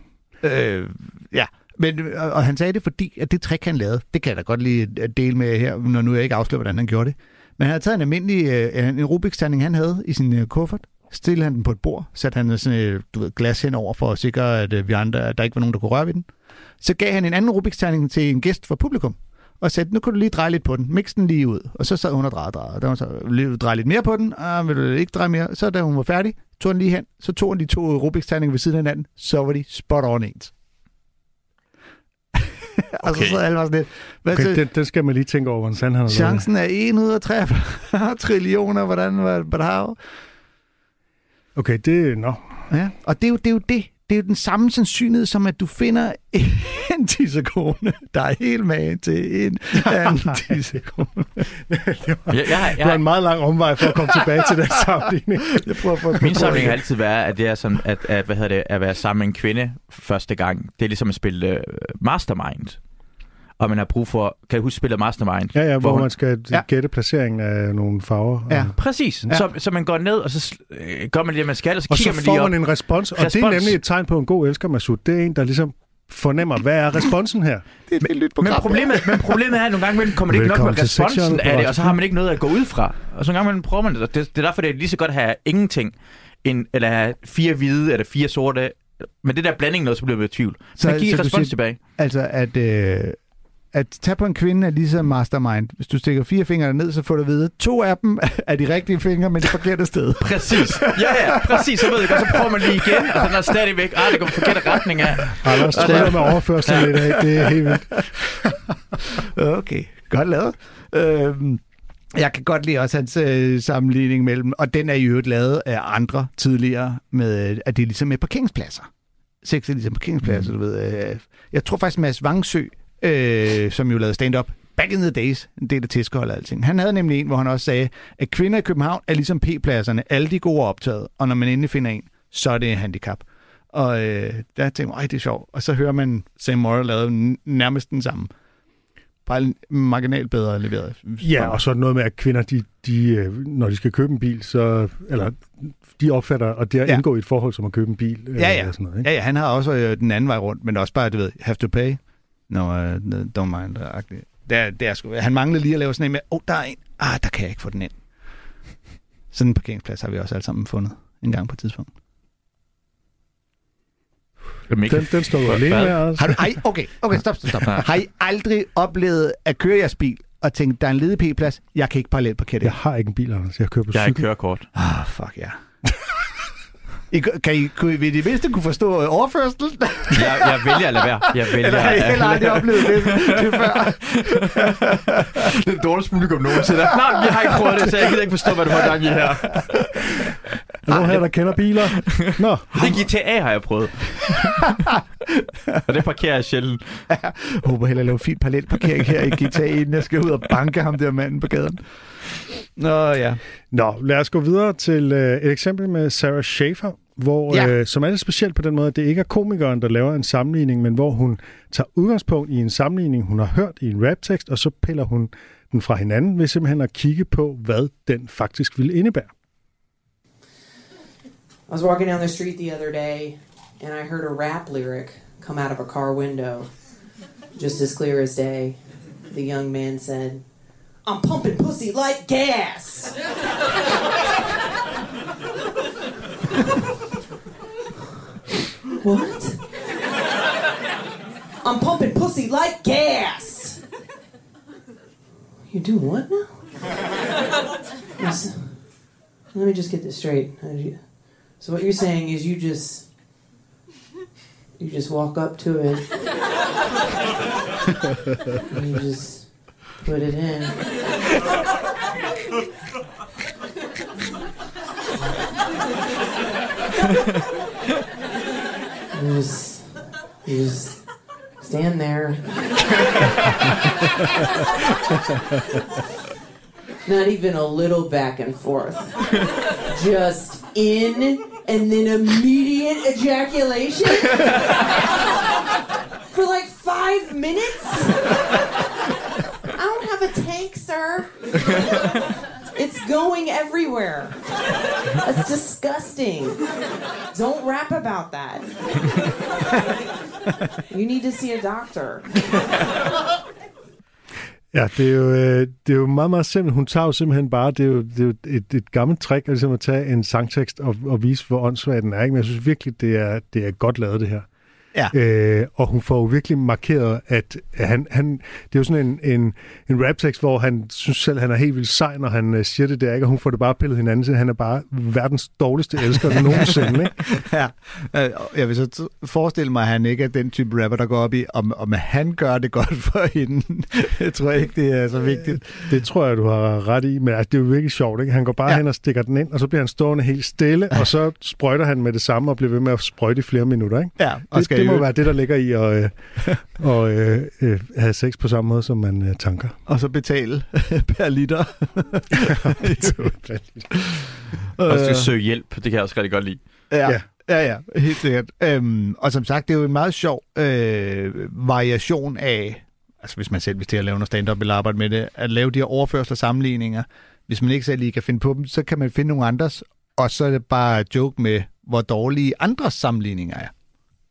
Øh, ja. Men, og, og han sagde det, fordi at det trick, han lavede, det kan jeg da godt lige at dele med her, når nu jeg ikke afslører, hvordan han gjorde det. Men han havde taget en almindelig øh, en Rubik's terning, han havde i sin øh, kuffert, stillede han den på et bord, satte han sådan et du ved, glas henover for at sikre, at øh, vi andre, at der ikke var nogen, der kunne røre ved den. Så gav han en anden Rubik's terning til en gæst fra publikum, og sagde, nu kan du lige dreje lidt på den. Mix den lige ud. Og så sad hun og drejede, drejede. Der var så, vil du dreje lidt mere på den? Ah, vil du ikke dreje mere? Så da hun var færdig, tog den lige hen. Så tog hun de to Rubik's terninger ved siden af hinanden. Så var de spot on ens. og så Okay. sad alle bare sådan lidt. Hvad Okay, så, den, den skal man lige tænke over, hvordan han har det. chancen er 1 ud af 43 trillioner. Hvordan var det? Okay, det nå. Ja, og det er, jo, det er jo det. Det er jo den samme sandsynlighed, som at du finder en tissekone, der er helt med til en anden tissekone. Jeg, jeg, har- Det jeg, var en meget lang omvej for at komme tilbage til den sammenligning. Jeg prøver at få min samling har altid været, at det er sådan, at, at, hvad hedder det, at være sammen med en kvinde første gang. Det er ligesom at spille uh, Mastermind. Og man har brug for, kan du huske spillet Mastermind? Ja, ja, hvor hun- man skal Ja. gætte placeringen af nogle farver. Ja. Og, Præcis. Ja. Så, så man går ned, og så øh, gør man det, man skal, og så og kigger så man får lige op. man en respons, og det er Respons. nemlig et tegn på en god elsker, Masud. Det er en, der ligesom fornemmer, hvad er responsen her? Det er et nyt Men problemet, men problemet er, at nogle gange imellem kommer det ikke nok Velkommen med til responsen på af det, og så har man ikke noget at gå ud fra. Og så nogle gange imellem prøver man det. og Det, det er derfor, det er lige så godt at have ingenting, end, eller have fire hvide eller fire sorte. Men det der blanding noget, så bliver man i tvivl. Så, Så- man giver så du respons siger- tilbage. Altså, at, øh, at tage på en kvinde er ligesom mastermind. Hvis du stikker fire fingre ned, så får du at vide, to af dem er de rigtige fingre, men det forkerte sted. Præcis. Ja, ja, præcis. Så ved jeg godt, så prøver man lige igen, og den er stadigvæk, ah, det går forkerte retning af. Anders tryller med overførsel i dag. Det er helt vildt. Okay, godt lavet. Øhm, jeg kan godt lide også hans øh, sammenligning mellem, og den er i øvrigt lavet af andre tidligere, med, øh, at det er ligesom med parkeringspladser. Sex er ligesom parkeringspladser, mm. du ved. Øh, jeg tror faktisk, Mads Vangsø, øh, som jo lavede stand-up, back in the days, en del af tæskehold og alting. Han havde nemlig en, hvor han også sagde, at kvinder i København er ligesom P-pladserne. Alle de gode er optaget, og når man endelig finder en, så er det handicap. Og øh, der tænkte jeg, "Ej, det er sjovt. Og så hører man Sam Morrill lave nærmest den samme. Bare marginalt bedre leveret. Ja, og så er noget med, at kvinder, de, de, øh, når de skal købe en bil, så, eller de opfatter, og det at Ja. indgå i et forhold som at købe en bil. øh, Ja, ja. Og sådan noget, ikke? Ja, ja, han har også øh, den anden vej rundt, men også bare, du ved, have to pay. No, uh, don't mind. Uh, det er, det er sgu, han manglede lige at lave sådan en med, åh, oh, der er en. Ah, der kan jeg ikke få den ind. Sådan en parkeringsplads har vi også alle sammen fundet en gang på et tidspunkt. Den, den står du alene med, Anders. Har du, ej, okay, okay, stop, stop, stop. Har I aldrig oplevet at køre jeres bil, og tænkte, der er en ledig p-plads, jeg kan ikke parallelt parkere det. Jeg har ikke en bil, Anders. Jeg kører på Jeg har ikke kørekort. Ah, fuck ja. I, kan I, kunne I ved det mindste kunne forstå øh, overførselen? Jeg, jeg vælger at lade være. Jeg vælger Eller har I heller aldrig oplevet det, det før? Det er dårligst publikum nogensinde. Nej, jeg har ikke prøvet det, så jeg gider ikke forstå, hvad du har gang i her. Er der nogen her, der kender biler? Nå, Det GTA har jeg prøvet. og det parkerer jeg sjældent. Jeg håber heller at lave fin parallelparkering her i GTA, inden jeg skal ud og banke ham der manden på gaden. Nå ja. Nå, lad os gå videre til øh, et eksempel med Sarah Schaefer, hvor, Ja. øh, som er lidt specielt på den måde, at det ikke er komikeren, der laver en sammenligning, men hvor hun tager udgangspunkt i en sammenligning, hun har hørt i en raptekst, og så piller hun den fra hinanden ved simpelthen at kigge på, hvad den faktisk ville indebære. I was walking down the street the other day and I heard a rap lyric come out of a car window. Just as clear as day. The young man said, I'm pumping pussy like gas. what? I'm pumping pussy like gas. You do what now? Let me just get this straight. So what you're saying is you just you just walk up to it and you just put it in. You just you just stand there. Not even a little back and forth. Just in and then immediate ejaculation for like five minutes. I don't have a tank, sir. It's going everywhere. That's disgusting. Don't rap about that. You need to see a doctor. Ja, det er jo, øh, det er jo meget, meget simpelt. Hun tager jo simpelthen bare, det er jo, det er jo et, et gammelt trick, ligesom at tage en sangtekst og, og vise, hvor åndssvagt den er. Ikke? Men jeg synes virkelig, det er, det er godt lavet, det her. Ja. Øh, og hun får jo virkelig markeret, at han, han, det er jo sådan en, en, en raptekst, hvor han synes selv, han er helt vildt sej, når han øh, siger det der, ikke? og hun får det bare pillet hinanden til. Han er bare verdens dårligste elsker nogensinde. Ikke? ja. Øh, Jeg vil så forestille mig, at han ikke er den type rapper, der går op i, om, om han gør det godt for hende. jeg tror ikke, det er så vigtigt. Det tror jeg, du har ret i, men altså, det er jo virkelig sjovt. Ikke? Han går bare Ja. ja. hen og stikker den ind, og så bliver han stående helt stille, og så sprøjter han med det samme og bliver ved med at sprøjte i flere minutter. Ikke? Ja, og Det, skal det må jo- være det, der ligger i at øh, og, øh, øh, have sex på samme måde, som man øh, tanker. Og så betale per liter. Og så søge hjælp. Det kan jeg også rigtig godt lide. Ja, Ja. ja, ja, helt sikkert. Øhm, og som sagt, det er jo en meget sjov øh, variation af, altså hvis man selv vil til at lave noget stand-up eller arbejde med det, at lave de her overførsler og sammenligninger. Hvis man ikke selv lige kan finde på dem, så kan man finde nogle andres, og så er det bare joke med, hvor dårlige andres sammenligninger er.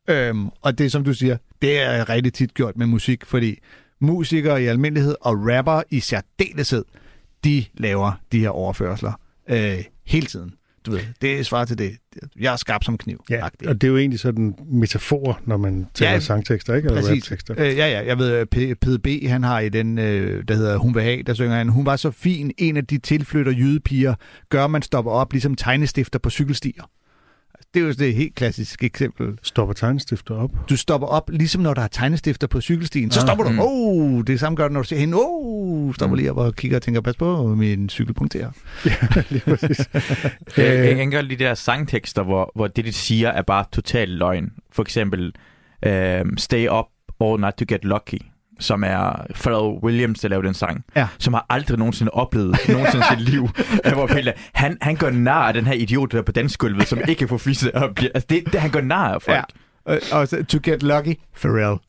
Øhm, og det, som du siger, det er rigtig tit gjort med musik, fordi musikere i almindelighed og rapper i særdeleshed, de laver de her overførsler øh, hele tiden. Du ved, det er svar til det. Jeg er skarp som kniv. Ja, agtigt. og det er jo egentlig sådan metafor, når man taler Ja, sangtekster, ikke? Eller Præcis. raptekster. Øh, ja, ja. Jeg ved, P- PDB, han har i den, øh, der hedder Hun vil have, der synger han, hun var så fin, en af de tilflytter jydepiger, gør man stopper op, ligesom tegnestifter på cykelstier. Det er jo det helt klassiske eksempel. Stopper tegnestifter op. Du stopper op, ligesom når der er tegnestifter på cykelstien. Så Ah, stopper du. mm. Oh, det samme gør du, når du ser hende. Oh, stopper lige op og kigger og tænker, pas på, min cykel punkterer. Lige præcis. Jeg, Øh, jeg kan godt lide de der sangtekster, hvor, hvor det, de siger, er bare total løgn. For eksempel, um, Stay Up All Night To Get Lucky, som er Pharrell Williams, der lavede den sang, Ja. som har aldrig nogensinde oplevet nogensinde sit liv. Hvor han, han gør nar af den her idiot der på dansgulvet, som ikke kan få fisse og bliver, altså det, det, han gør nar af folk. Ja. Og, og så, to get lucky, Pharrell.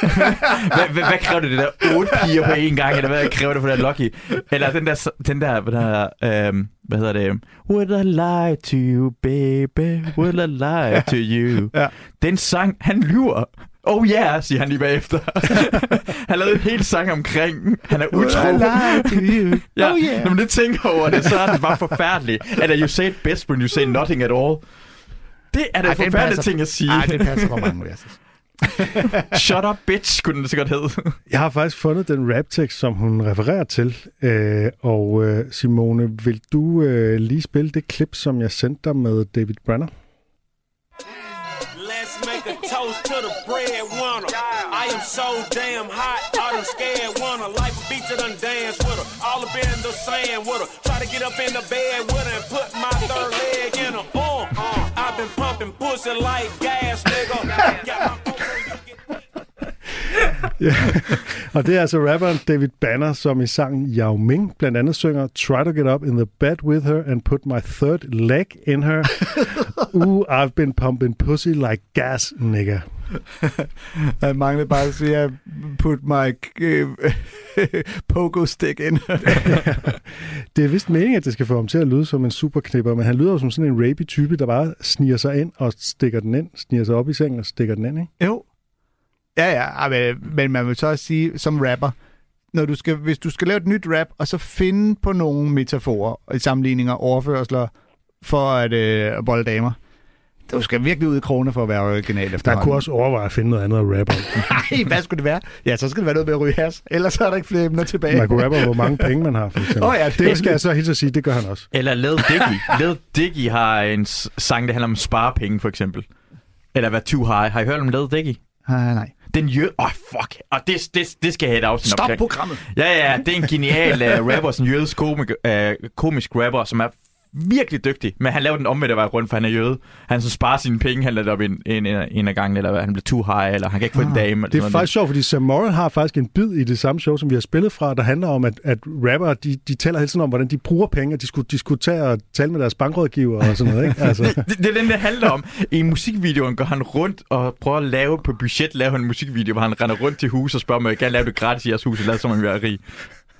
Hvad, hvad, hvad kræver det, det der otte piger på én gang, eller hvad kræver det for der Lucky? Eller den der, den der, hvad, der, øhm, hvad hedder det? Would I lie to you, baby? Would I lie to you? Ja. Den sang, han lyver. Oh yeah, siger han lige bagefter. han lavede en hel sang omkring, han er utro. You? Ja, Oh yeah. når man lidt tænker over det, så er det bare forfærdeligt. At you say it best when you say nothing at all. Det er da en forfærdelig ting at sige. Ej, det passer for mange, jeg. Shut up, bitch, kunne den så godt hedde. Jeg har faktisk fundet den raptekst, som hun refererer til. Øh, og øh, Simone, vil du øh, lige spille det klip, som jeg sendte dig med David Brenner? A toast to the breadwinner. I am so damn hot, I done scared winner. Life beat to done dance with her. All up in the sand with her. Try to get up in the bed with her and put my third leg in her. Uh, uh, I've been pumping pussy like gas, nigga. Ja, og det er altså rapperen David Banner, som i sangen Yao Ming blandt andet synger Try to get up in the bed with her and put my third leg in her. Ooh, I've been pumping pussy like gas, nigga. Jeg manglede bare at sige, at put my uh, pogo stick in. Det er vist meningen, at det skal få ham til at lyde som en superknipper, men han lyder jo som sådan en rapey type, der bare sniger sig ind og stikker den ind, sniger sig op i sengen og stikker den ind, ikke? Jo. Ja, ja, ah, men, men man vil så også sige, som rapper, når du skal, hvis du skal lave et nyt rap, og så finde på nogle metaforer, og sammenligninger, overførsler, for at øh, bolde damer, du skal virkelig ud i krone for at være original Der efterhånden. kunne også overveje at finde noget andet at rappe om. Nej, hvad skulle det være? Ja, så skal det være noget med at ryge has. Ellers er der ikke flere emner tilbage. Man kunne rappe om, hvor mange penge man har, for eksempel. Åh ja, det skal jeg så helt at sige, det gør han også. Eller Led Dicky. Led Dicky har en sang, der handler om sparepenge, for eksempel. Eller hvad too high. Har I hørt om Led Dicky? Ah, nej. Den jø... Åh, oh, fuck. Og det, det, det skal jeg have et afsnit Stop omkring. programmet. Ja, ja, det er en genial uh, rapper, sådan en jødisk komik, uh, komisk rapper, som er virkelig dygtig, men han laver den omvendte vej rundt, for han er jøde. Han så sparer sine penge, han lader op en, en, en, en af gangen, eller hvad, han bliver too high, eller han kan ikke få en dame. Eller Ah, Det er faktisk sjovt, fordi Sam Morrill har faktisk en bid i det samme show, som vi har spillet fra, der handler om, at, at rappere, de, de taler hele tiden om, hvordan de bruger penge, og de skulle, de skulle tage og tale med deres bankrådgiver og sådan noget, ikke? Altså, det, det er den, det handler om. I musikvideoen går han rundt og prøver at lave på budget, lave en musikvideo, hvor han render rundt til hus og spørger, om jeg kan lave det gratis i jeres hus, og lade som om jeg er rig.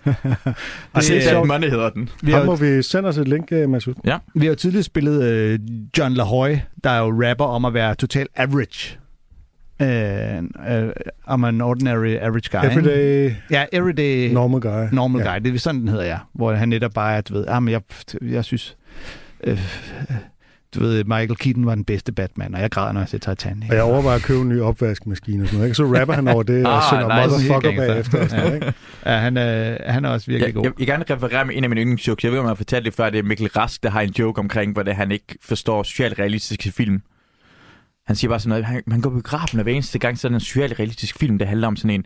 Det er That sjovt. Money hedder den. Vi har, må vi sende os et link, øh, Masud. Ja. vi har jo tidligere spillet øh, John LaHoy, der er jo rapper om at være total average. Øh, øh, om en ordinary average guy. ikke? Everyday Ja, everyday normal guy. normal Ja. guy. Det er sådan, den hedder, ja. Hvor han netop bare er, du ved, ah, men jeg, jeg synes, øh, du ved, Michael Keaton var den bedste Batman, og jeg græder, når jeg ser Titanic. Og jeg overvejer at købe en ny opvaskemaskine og sådan noget, ikke? Så rapper han over det og Ah, synger nice. motherfucker bagefter og sådan noget, ikke? Ja, han er, han er også virkelig Jeg, god. jeg, jeg vil gerne referere med en af mine yndlingsjokes. Jeg ved, om jeg har fortalt det før. Det er Mikkel Rask, der har en joke omkring, hvor det, han ikke forstår socialt realistiske film. Han siger bare sådan noget, han, han går på biografen, og hver eneste gang, så er der en socialt realistisk film, der handler om sådan en,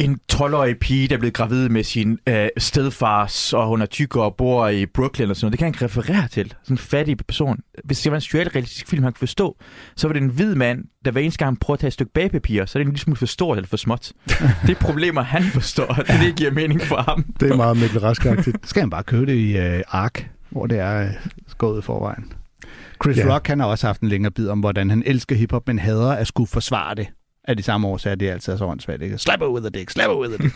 en 12-årig pige, der er blevet gravid med sin øh, stedfars, og hun er tyk og bor i Brooklyn og sådan noget. Det kan han ikke referere til. Sådan en fattig person. Hvis det var en socialt realistisk film, han kunne forstå, så var det en hvid mand, der hver eneste gang han prøver at tage et stykke bagpapir, så er det en lille smule for stort eller for småt. det er problemer, han forstår. Det er det, der giver mening for ham. Det er meget Mikkel Rask-agtigt. Skal han bare købe det i øh, Ark, hvor det er øh, skået i forvejen. Chris ja. Rock, han har også haft en længere bid om, hvordan han elsker hiphop, men hader at skulle forsvare det. Af de samme årsager, det er altid så åndssvagt, ikke? Slap with a dick, slap with a dick.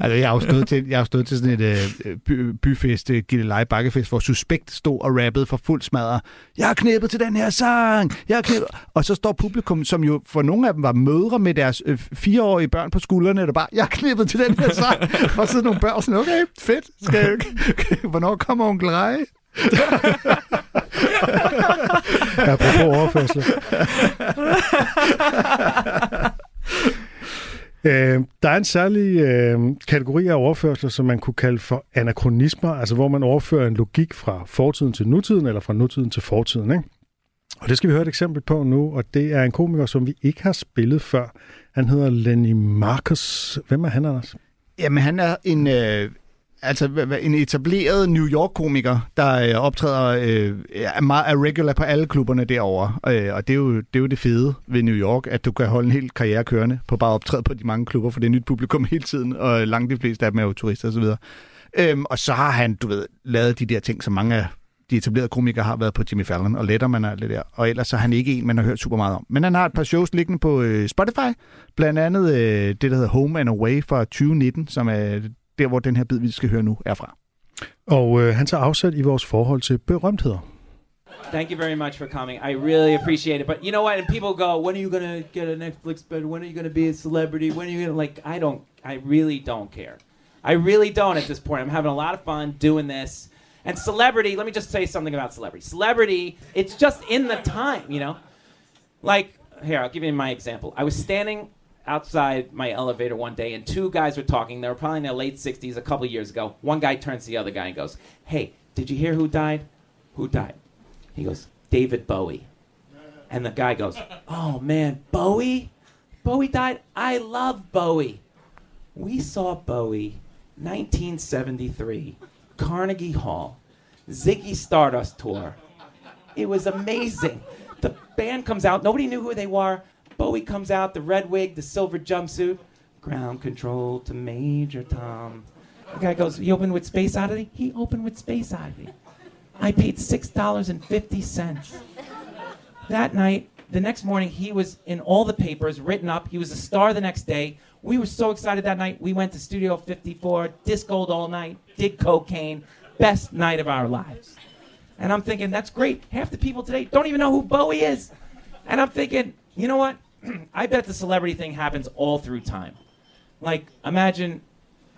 altså, jeg har jo stået til, jeg har stået til sådan et øh, by, byfest, øh, Gilleleje Bakkefest, hvor Suspekt stod og rappede for fuld smadre. Jeg har knæppet til den her sang, jeg har knæppet. Og så står publikum, som jo for nogle af dem var mødre med deres øh, fireårige børn på skuldrene, der bare, jeg har knæppet til den her sang. Og så nogle børn sådan, okay, fedt. Skal jeg, hvornår kommer onkel Rej? Apropos overførsel. Øh, der er en særlig øh, kategori af overførsler, som man kunne kalde for anachronismer, altså hvor man overfører en logik fra fortiden til nutiden, eller fra nutiden til fortiden. Ikke? Og det skal vi høre et eksempel på nu, og det er en komiker, som vi ikke har spillet før. Han hedder Lenny Marcus. Hvem er han, Anders? Jamen, han er en, øh, altså, en etableret New York-komiker, der øh, optræder øh, er meget er regular på alle klubberne derovre. Øh, og det er, jo, det er jo det fede ved New York, at du kan holde en hel karriere kørende på bare optræde på de mange klubber, for det er nyt publikum hele tiden, og langt de fleste af dem er jo turister osv. Øhm, og så har han, du ved, lavet de der ting, som mange af de etablerede komikere har været på Jimmy Fallon og Letterman og alt det der. Og ellers så er han ikke en, man har hørt super meget om. Men han har et par shows liggende på øh, Spotify. Blandt andet øh, det, der hedder Home and Away fra 2019, som er der, hvor den her bid, vi skal høre nu, er fra. Og øh, han tager afsæt i vores forhold til berømtheder. Thank you very much for coming. I really appreciate it. But you know what? And people go, when are you gonna get a Netflix bed? When are you gonna be a celebrity? When are you gonna like? I don't. I really don't care. I really don't at this point. I'm having a lot of fun doing this. And celebrity. Let me just say something about celebrity. Celebrity. It's just in the time, you know. Like here, I'll give you my example. I was standing outside my elevator one day, and two guys were talking. They were probably in their late 60s, a couple years ago. One guy turns to the other guy and goes, Hey, did you hear who died? Who died? He goes, David Bowie. And the guy goes, Oh man, Bowie? Bowie died? I love Bowie. We saw Bowie 1973, Carnegie Hall, Ziggy Stardust tour. It was amazing. The band comes out, nobody knew who they were. Bowie comes out, the red wig, the silver jumpsuit. Ground control to Major Tom. The guy goes, He opened with Space Oddity? He opened with Space Oddity. I paid $6.50. That night, the next morning, he was in all the papers, written up. He was a star the next day. We were so excited that night. We went to Studio 54, discoed all night, did cocaine. Best night of our lives. And I'm thinking, that's great. Half the people today don't even know who Bowie is. And I'm thinking, you know what? I bet the celebrity thing happens all through time. Like, imagine,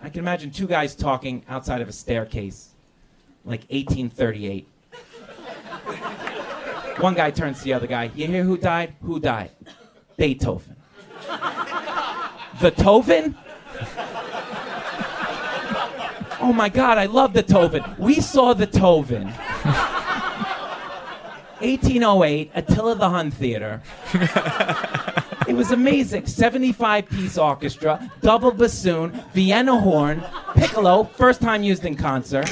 I can imagine two guys talking outside of a staircase, like 1838. One guy turns to the other guy. You hear who died? Who died? Beethoven. The Tovin? Oh my God, I love the Tovin. We saw the Tovin. 1808, Attila the Hun Theater. It was amazing. 75 piece orchestra, double bassoon, Vienna horn, piccolo, first time used in concert.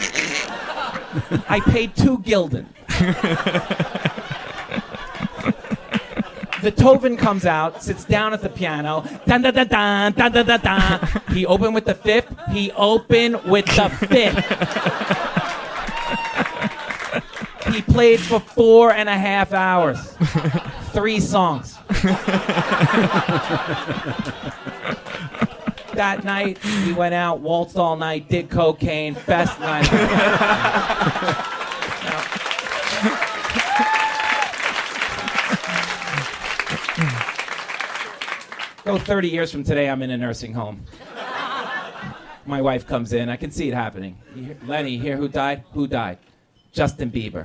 I paid two gulden. The Tovin comes out, sits down at the piano. Dun, dun, dun, dun, dun, dun, dun, dun. He opened with the fifth. He opened with the fifth. He played for four and a half hours. Three songs. that night, we went out, waltzed all night, did cocaine. Best night. Go 30 years from today, I'm in a nursing home. My wife comes in. I can see it happening. Lenny, hear who died? Who died? Justin Bieber.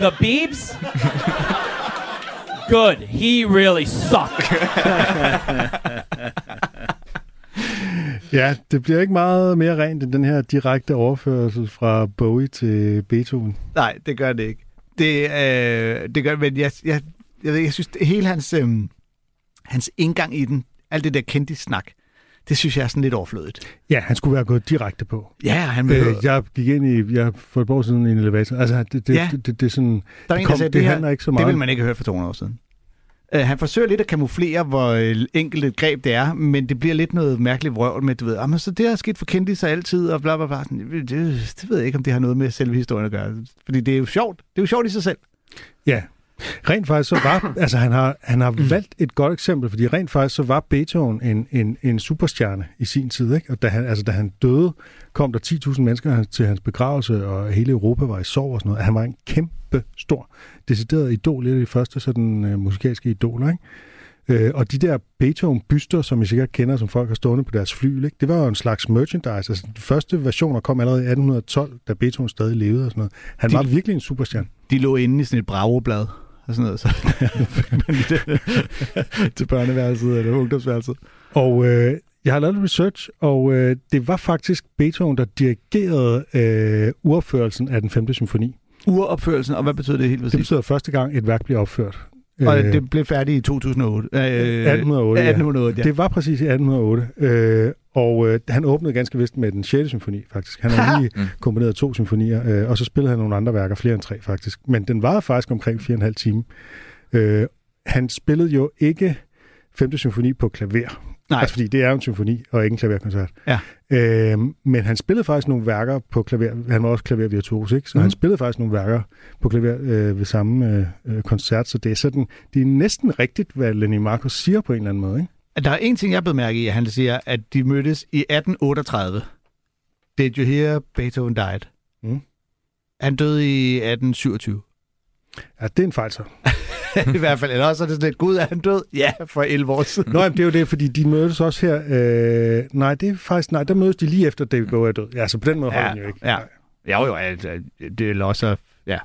The Biebs? Good. He really sucked. Ja, det bliver ikke meget mere rent end den her direkte overførsel fra Bowie til Beethoven. Nej, det gør det ikke. Det, øh, det gør men jeg, jeg, jeg, jeg synes, det, hele hans, øh, hans indgang i den, alt det der kendte snak, det synes jeg er sådan lidt overflødigt. Ja, han skulle være gået direkte på. Ja, han Øh, vil... jeg gik ind i, jeg for et år siden i en elevator. Altså, det, det, Ja. det, det, det, er sådan, Der er en, kom, sagde, det, det, her, handler ikke så meget. det ville man ikke have hørt for 200 år siden. Uh, han forsøger lidt at kamuflere, hvor øh, enkelt et greb det er, men det bliver lidt noget mærkeligt vrøvl med, du ved, "Jamen, så det har sket for kendte sig altid, og bla bla bla. Sådan, Det, det ved jeg ikke, om det har noget med selve historien at gøre. Fordi det er jo sjovt. Det er jo sjovt i sig selv. Ja, rent faktisk så var, altså han har, han har Mm. valgt et godt eksempel, fordi rent faktisk så var Beethoven en, en, en superstjerne i sin tid, ikke? Og da han, altså da han døde, kom der 10.000 mennesker til hans begravelse, og hele Europa var i sorg og sådan noget. Han var en kæmpe stor, decideret idol, lidt af de første sådan øh, musikalske idoler, ikke? Øh, og de der Beethoven-byster, som I sikkert kender, som folk har stående på deres fly, ikke? det var jo en slags merchandise. Altså, de første versioner kom allerede i 1812, da Beethoven stadig levede og sådan noget. Han De- var virkelig en superstjerne. De lå inde i sådan et bravoblad og sådan noget, så fik man det til børneværelset eller ungdomsværelset. Og øh, jeg har lavet lidt research, og øh, det var faktisk Beethoven, der dirigerede øh, uropførelsen af den 5. symfoni. Uropførelsen, og hvad betyder det helt Det præcis? betyder første gang, et værk bliver opført. Og Øh, det blev færdigt i 2008. Øh, 1808, ja. 1808, ja. Det var præcis i 1808. Øh, og øh, han åbnede ganske vist med den 6. symfoni, faktisk. Han har lige Mm. komponeret to symfonier, øh, og så spillede han nogle andre værker, flere end tre faktisk. Men den var faktisk omkring 4,5 timer. Øh, han spillede jo ikke 5. symfoni på klaver. Nej. Altså, fordi det er jo en symfoni, og ikke en klaverkoncert. Ja. Øh, men han spillede faktisk nogle værker på klaver. Han var også klavervirtuos, ikke? Så Mhm. han spillede faktisk nogle værker på klaver øh, ved samme øh, øh, koncert. Så det er sådan, det er næsten rigtigt, hvad Lenny Marcus siger på en eller anden måde, ikke? Der er en ting, jeg blevet mærke i, at han siger, at de mødtes i 1838. Did you hear Beethoven died? Mm. Han døde i 1827. Ja, det er en fejl så. I hvert fald. Eller også er det sådan lidt, gud, er han død? Ja, for 11 år siden. Nå, jamen, det er jo det, fordi de mødes også her. Øh, nej, det er faktisk, nej, der mødes de lige efter David Bowie er død. Ja, så på den måde holder Ja, den jo ikke. ja. Jo, jo, at det er også... Ja.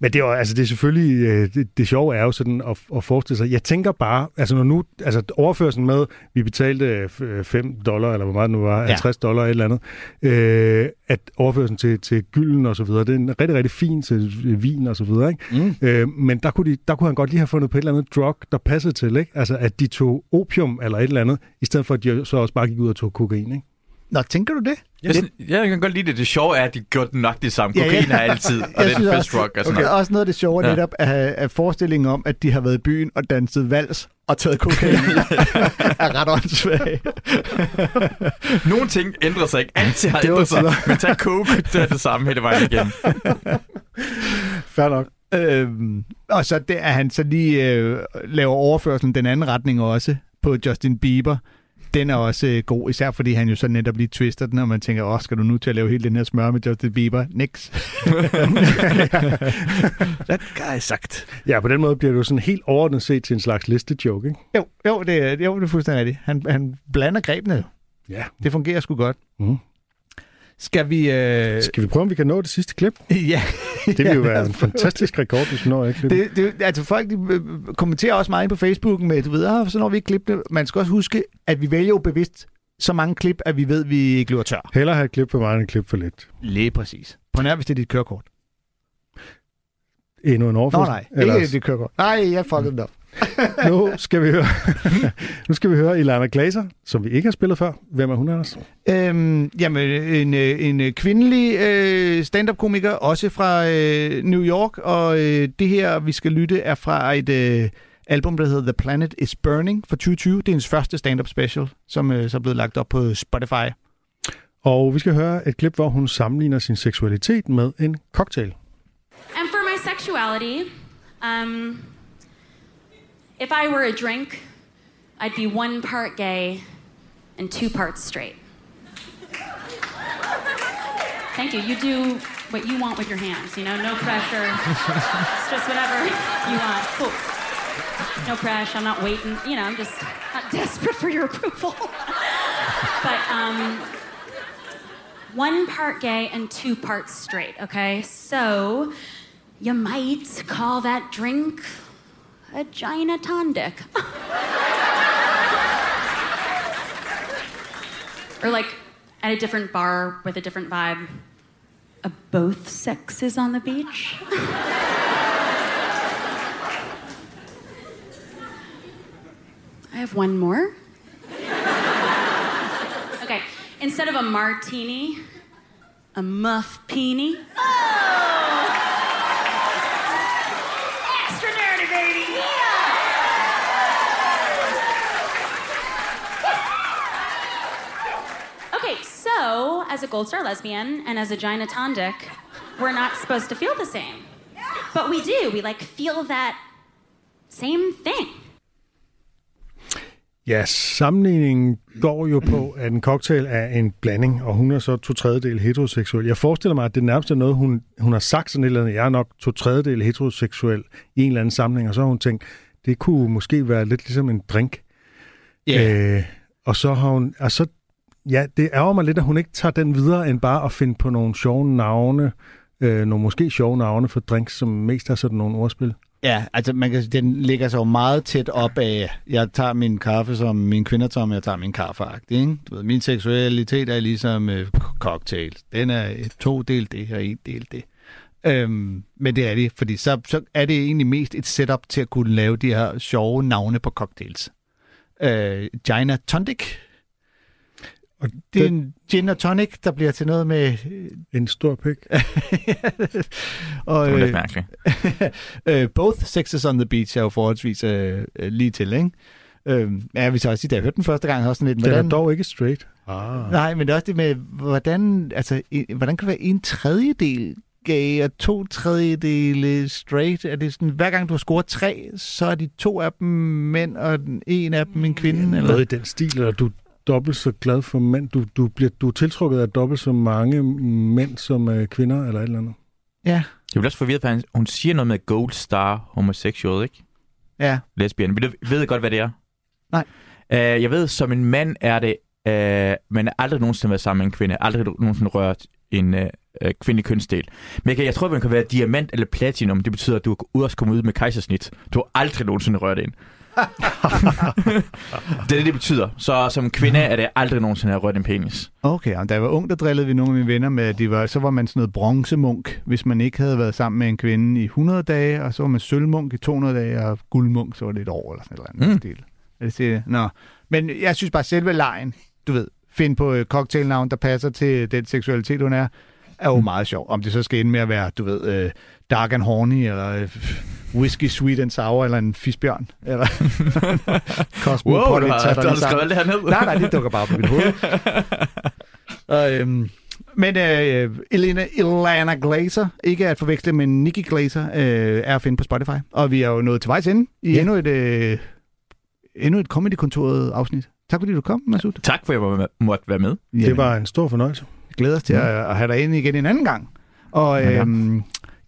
Men det er, altså, det er selvfølgelig, øh, det, det sjove er jo sådan at, at forestille sig, jeg tænker bare, altså når nu, altså overførelsen med, vi betalte 5 dollar, eller hvor meget det nu var, Ja. 50 dollar eller andet, øh, at overførelsen til, til gylden og så videre, det er en rigtig, rigtig fin til vin og så videre, ikke? Mm. Øh, men der kunne, de, der kunne han godt lige have fundet på et eller andet drug, der passede til, ikke? Altså at de tog opium eller et eller andet, i stedet for at de så også bare gik ud og tog kokain, ikke? Nå, tænker du det? Jeg, synes, jeg kan godt lide det. Det sjove er, at de gjorde nok det samme. Ja, ja. Kokain er altid, og Jeg det er synes en også- fist rock og sådan Okay. noget. Også noget af det sjove Ja. ja. netop af, af forestillingen om, at de har været i byen og danset vals og taget kokain, er ret åndssvagt. Nogle ting ændrer sig ikke. Altid har ændret sig. Men tag coke, det er det samme hele vejen igennem. Fair nok. Øhm, og så det, at han så lige øh, laver overførselen den anden retning også på Justin Bieber. Den er også øh, god, især fordi han jo så netop lige twister den, og man tænker, åh, skal du nu til at lave hele den her smør med Justin Bieber? Nix. That guy sagt. Ja, på den måde bliver det jo sådan helt overordnet set til en slags listejoke, ikke? Jo, jo, det, er- jo, det er fuldstændig rigtigt. Han, han blander grebene. Ja. Det fungerer sgu godt. Mhm. Skal vi... Øh... Skal vi prøve, om vi kan nå det sidste klip? ja. Det vil jo være en fantastisk rekord, hvis vi når ikke klip. Det, det, altså folk de, øh, kommenterer også meget på Facebook med, du ved, ah, så når vi ikke klippet. Man skal også huske, at vi vælger jo bevidst så mange klip, at vi ved, at vi ikke løber tør. Hellere have et klip for meget end et klip for lidt. Lige præcis. På nær, hvis det er dit kørekort. Endnu en Nå overførsel. nej, Ellers- ikke dit kørekort. Nej, jeg fucked den op. nu skal vi høre, nu skal vi høre Ilana Glaser, som vi ikke har spillet før. Hvem er hun, Anders? Øhm, jamen, en, øh, en øh, kvindelig øh, stand-up-komiker, også fra øh, New York, og øh, det her, vi skal lytte, er fra et øh, album, der hedder The Planet is Burning fra 2020. Det er hendes første stand-up special, som øh, så er blevet lagt op på Spotify. Og vi skal høre et klip, hvor hun sammenligner sin seksualitet med en cocktail. And for my sexuality, um, if I were a drink, I'd be one part gay and two parts straight. Thank you. You do what you want with your hands, you know, no pressure. it's just whatever you want. Cool. No pressure. I'm not waiting. You know, I'm just not desperate for your approval. but um, one part gay and two parts straight, okay? So you might call that drink a Gina Tondic. or like at a different bar with a different vibe, a both sexes on the beach. I have one more. Okay, instead of a martini, a muff peony. Oh! Extra as a Gold Star lesbian and as a Gina Tondic, we're not supposed to feel the same. But we do. We like feel that same thing. Ja, sammenligningen går jo på, at en cocktail er en blanding, og hun er så to tredjedel heteroseksuel. Jeg forestiller mig, at det nærmest er noget, hun, hun har sagt sådan et eller andet. Jeg er nok to tredjedel heteroseksuel i en eller anden sammenhæng, og så har hun tænkt, det kunne måske være lidt ligesom en drink. Ja. Øh, og så har hun, og så, ja, det ærger mig lidt, at hun ikke tager den videre, end bare at finde på nogle sjove navne, øh, nogle måske sjove navne for drinks, som mest er sådan nogle ordspil. Ja, altså man kan, den ligger så jo meget tæt op af, jeg tager min kaffe som min kvinder tager, men jeg tager min kaffe ikke? Du ved, min seksualitet er ligesom øh, cocktail. Den er øh, to del det og en del det. Øhm, men det er det, fordi så, så er det egentlig mest et setup til at kunne lave de her sjove navne på cocktails. Øh, Gina Tonic. Og det er en gin og tonic, der bliver til noget med... En stor pik. og, Det var lidt øh, mærkeligt. øh, both Sexes on the Beach er jo forholdsvis øh, øh, lige til, ikke? Øh, ja, jeg vil så også sige, da jeg hørte den første gang, jeg sådan lidt... Den er dog ikke straight. Ah. Nej, men det er også det med, hvordan, altså, hvordan kan det være en tredjedel gay og to tredjedele straight? Er det sådan, hver gang du har scoret tre, så er de to af dem mænd, og den en af dem en kvinde? Eller? Noget i den stil, eller du dobbelt så glad for mænd. Du, du, bliver, du er tiltrukket af dobbelt så mange mænd som uh, kvinder, eller et eller andet. Ja. Jeg bliver også forvirret, for han- hun siger noget med gold star homosexual, ikke? Ja. Lesbian. Ved, du- ved godt, hvad det er? Nej. Uh, jeg ved, som en mand er det, uh, man er aldrig nogensinde været sammen med en kvinde, aldrig nogensinde rørt en, uh, øh, kvindelig kønsdel. Men jeg, kan- jeg tror, man kan være diamant eller platinum. Det betyder, at du er også kommet ud med kejsersnit. Du har aldrig nogensinde rørt ind. Det er det, det betyder. Så som kvinde er det aldrig nogensinde at rørt en penis. Okay, og da jeg var ung, der drillede vi nogle af mine venner med, at de var, så var man sådan noget bronzemunk, hvis man ikke havde været sammen med en kvinde i 100 dage, og så var man sølvmunk i 200 dage, og guldmunk, så var det et år eller sådan et eller andet Mm. stil. Er det det? Nå. Men jeg synes bare, selve lejen, du ved, find på et cocktailnavn, der passer til den seksualitet, hun er, er jo meget sjov. Om det så skal ende med at være, du ved, øh, dark and horny, eller øh, whisky sweet and sour, eller en fisbjørn, eller Wow, du har- du har skrevet alt det her ned. Nej, nej, det dukker bare på mit hoved. og, øhm, men øh, Elena, Elena Glazer, ikke at forveksle med Nikki Glazer, øh, er at finde på Spotify. Og vi er jo nået til vejs ende i ja. endnu et, øh, endnu et Comedy-kontoret afsnit. Tak fordi du kom, Masud. Tak for, at jeg må- måtte være med. Det var en stor fornøjelse. glæder os til at, at have dig ind igen en anden gang. Og, Ja,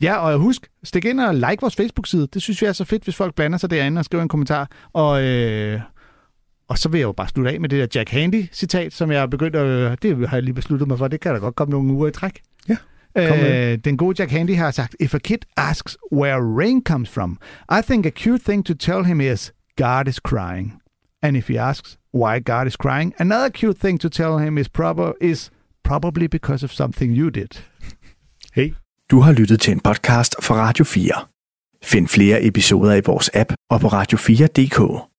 ja. og husk, stik ind og like vores Facebook-side. Det synes vi er så fedt, hvis folk blander sig derinde og skriver en kommentar. Og, øh, og så vil jeg jo bare slutte af med det der Jack Handy-citat, som jeg har begyndt at... Det har jeg lige besluttet mig for. Det kan der godt komme nogle uger i træk. Ja, Øh, den gode Jack Handy har sagt, If a kid asks where rain comes from, I think a cute thing to tell him is, God is crying. And if he asks why God is crying, another cute thing to tell him is, proper, is probably because of something you did. Hey. Du har lyttet til en podcast fra Radio 4. Find flere episoder i vores app og på radio4.dk.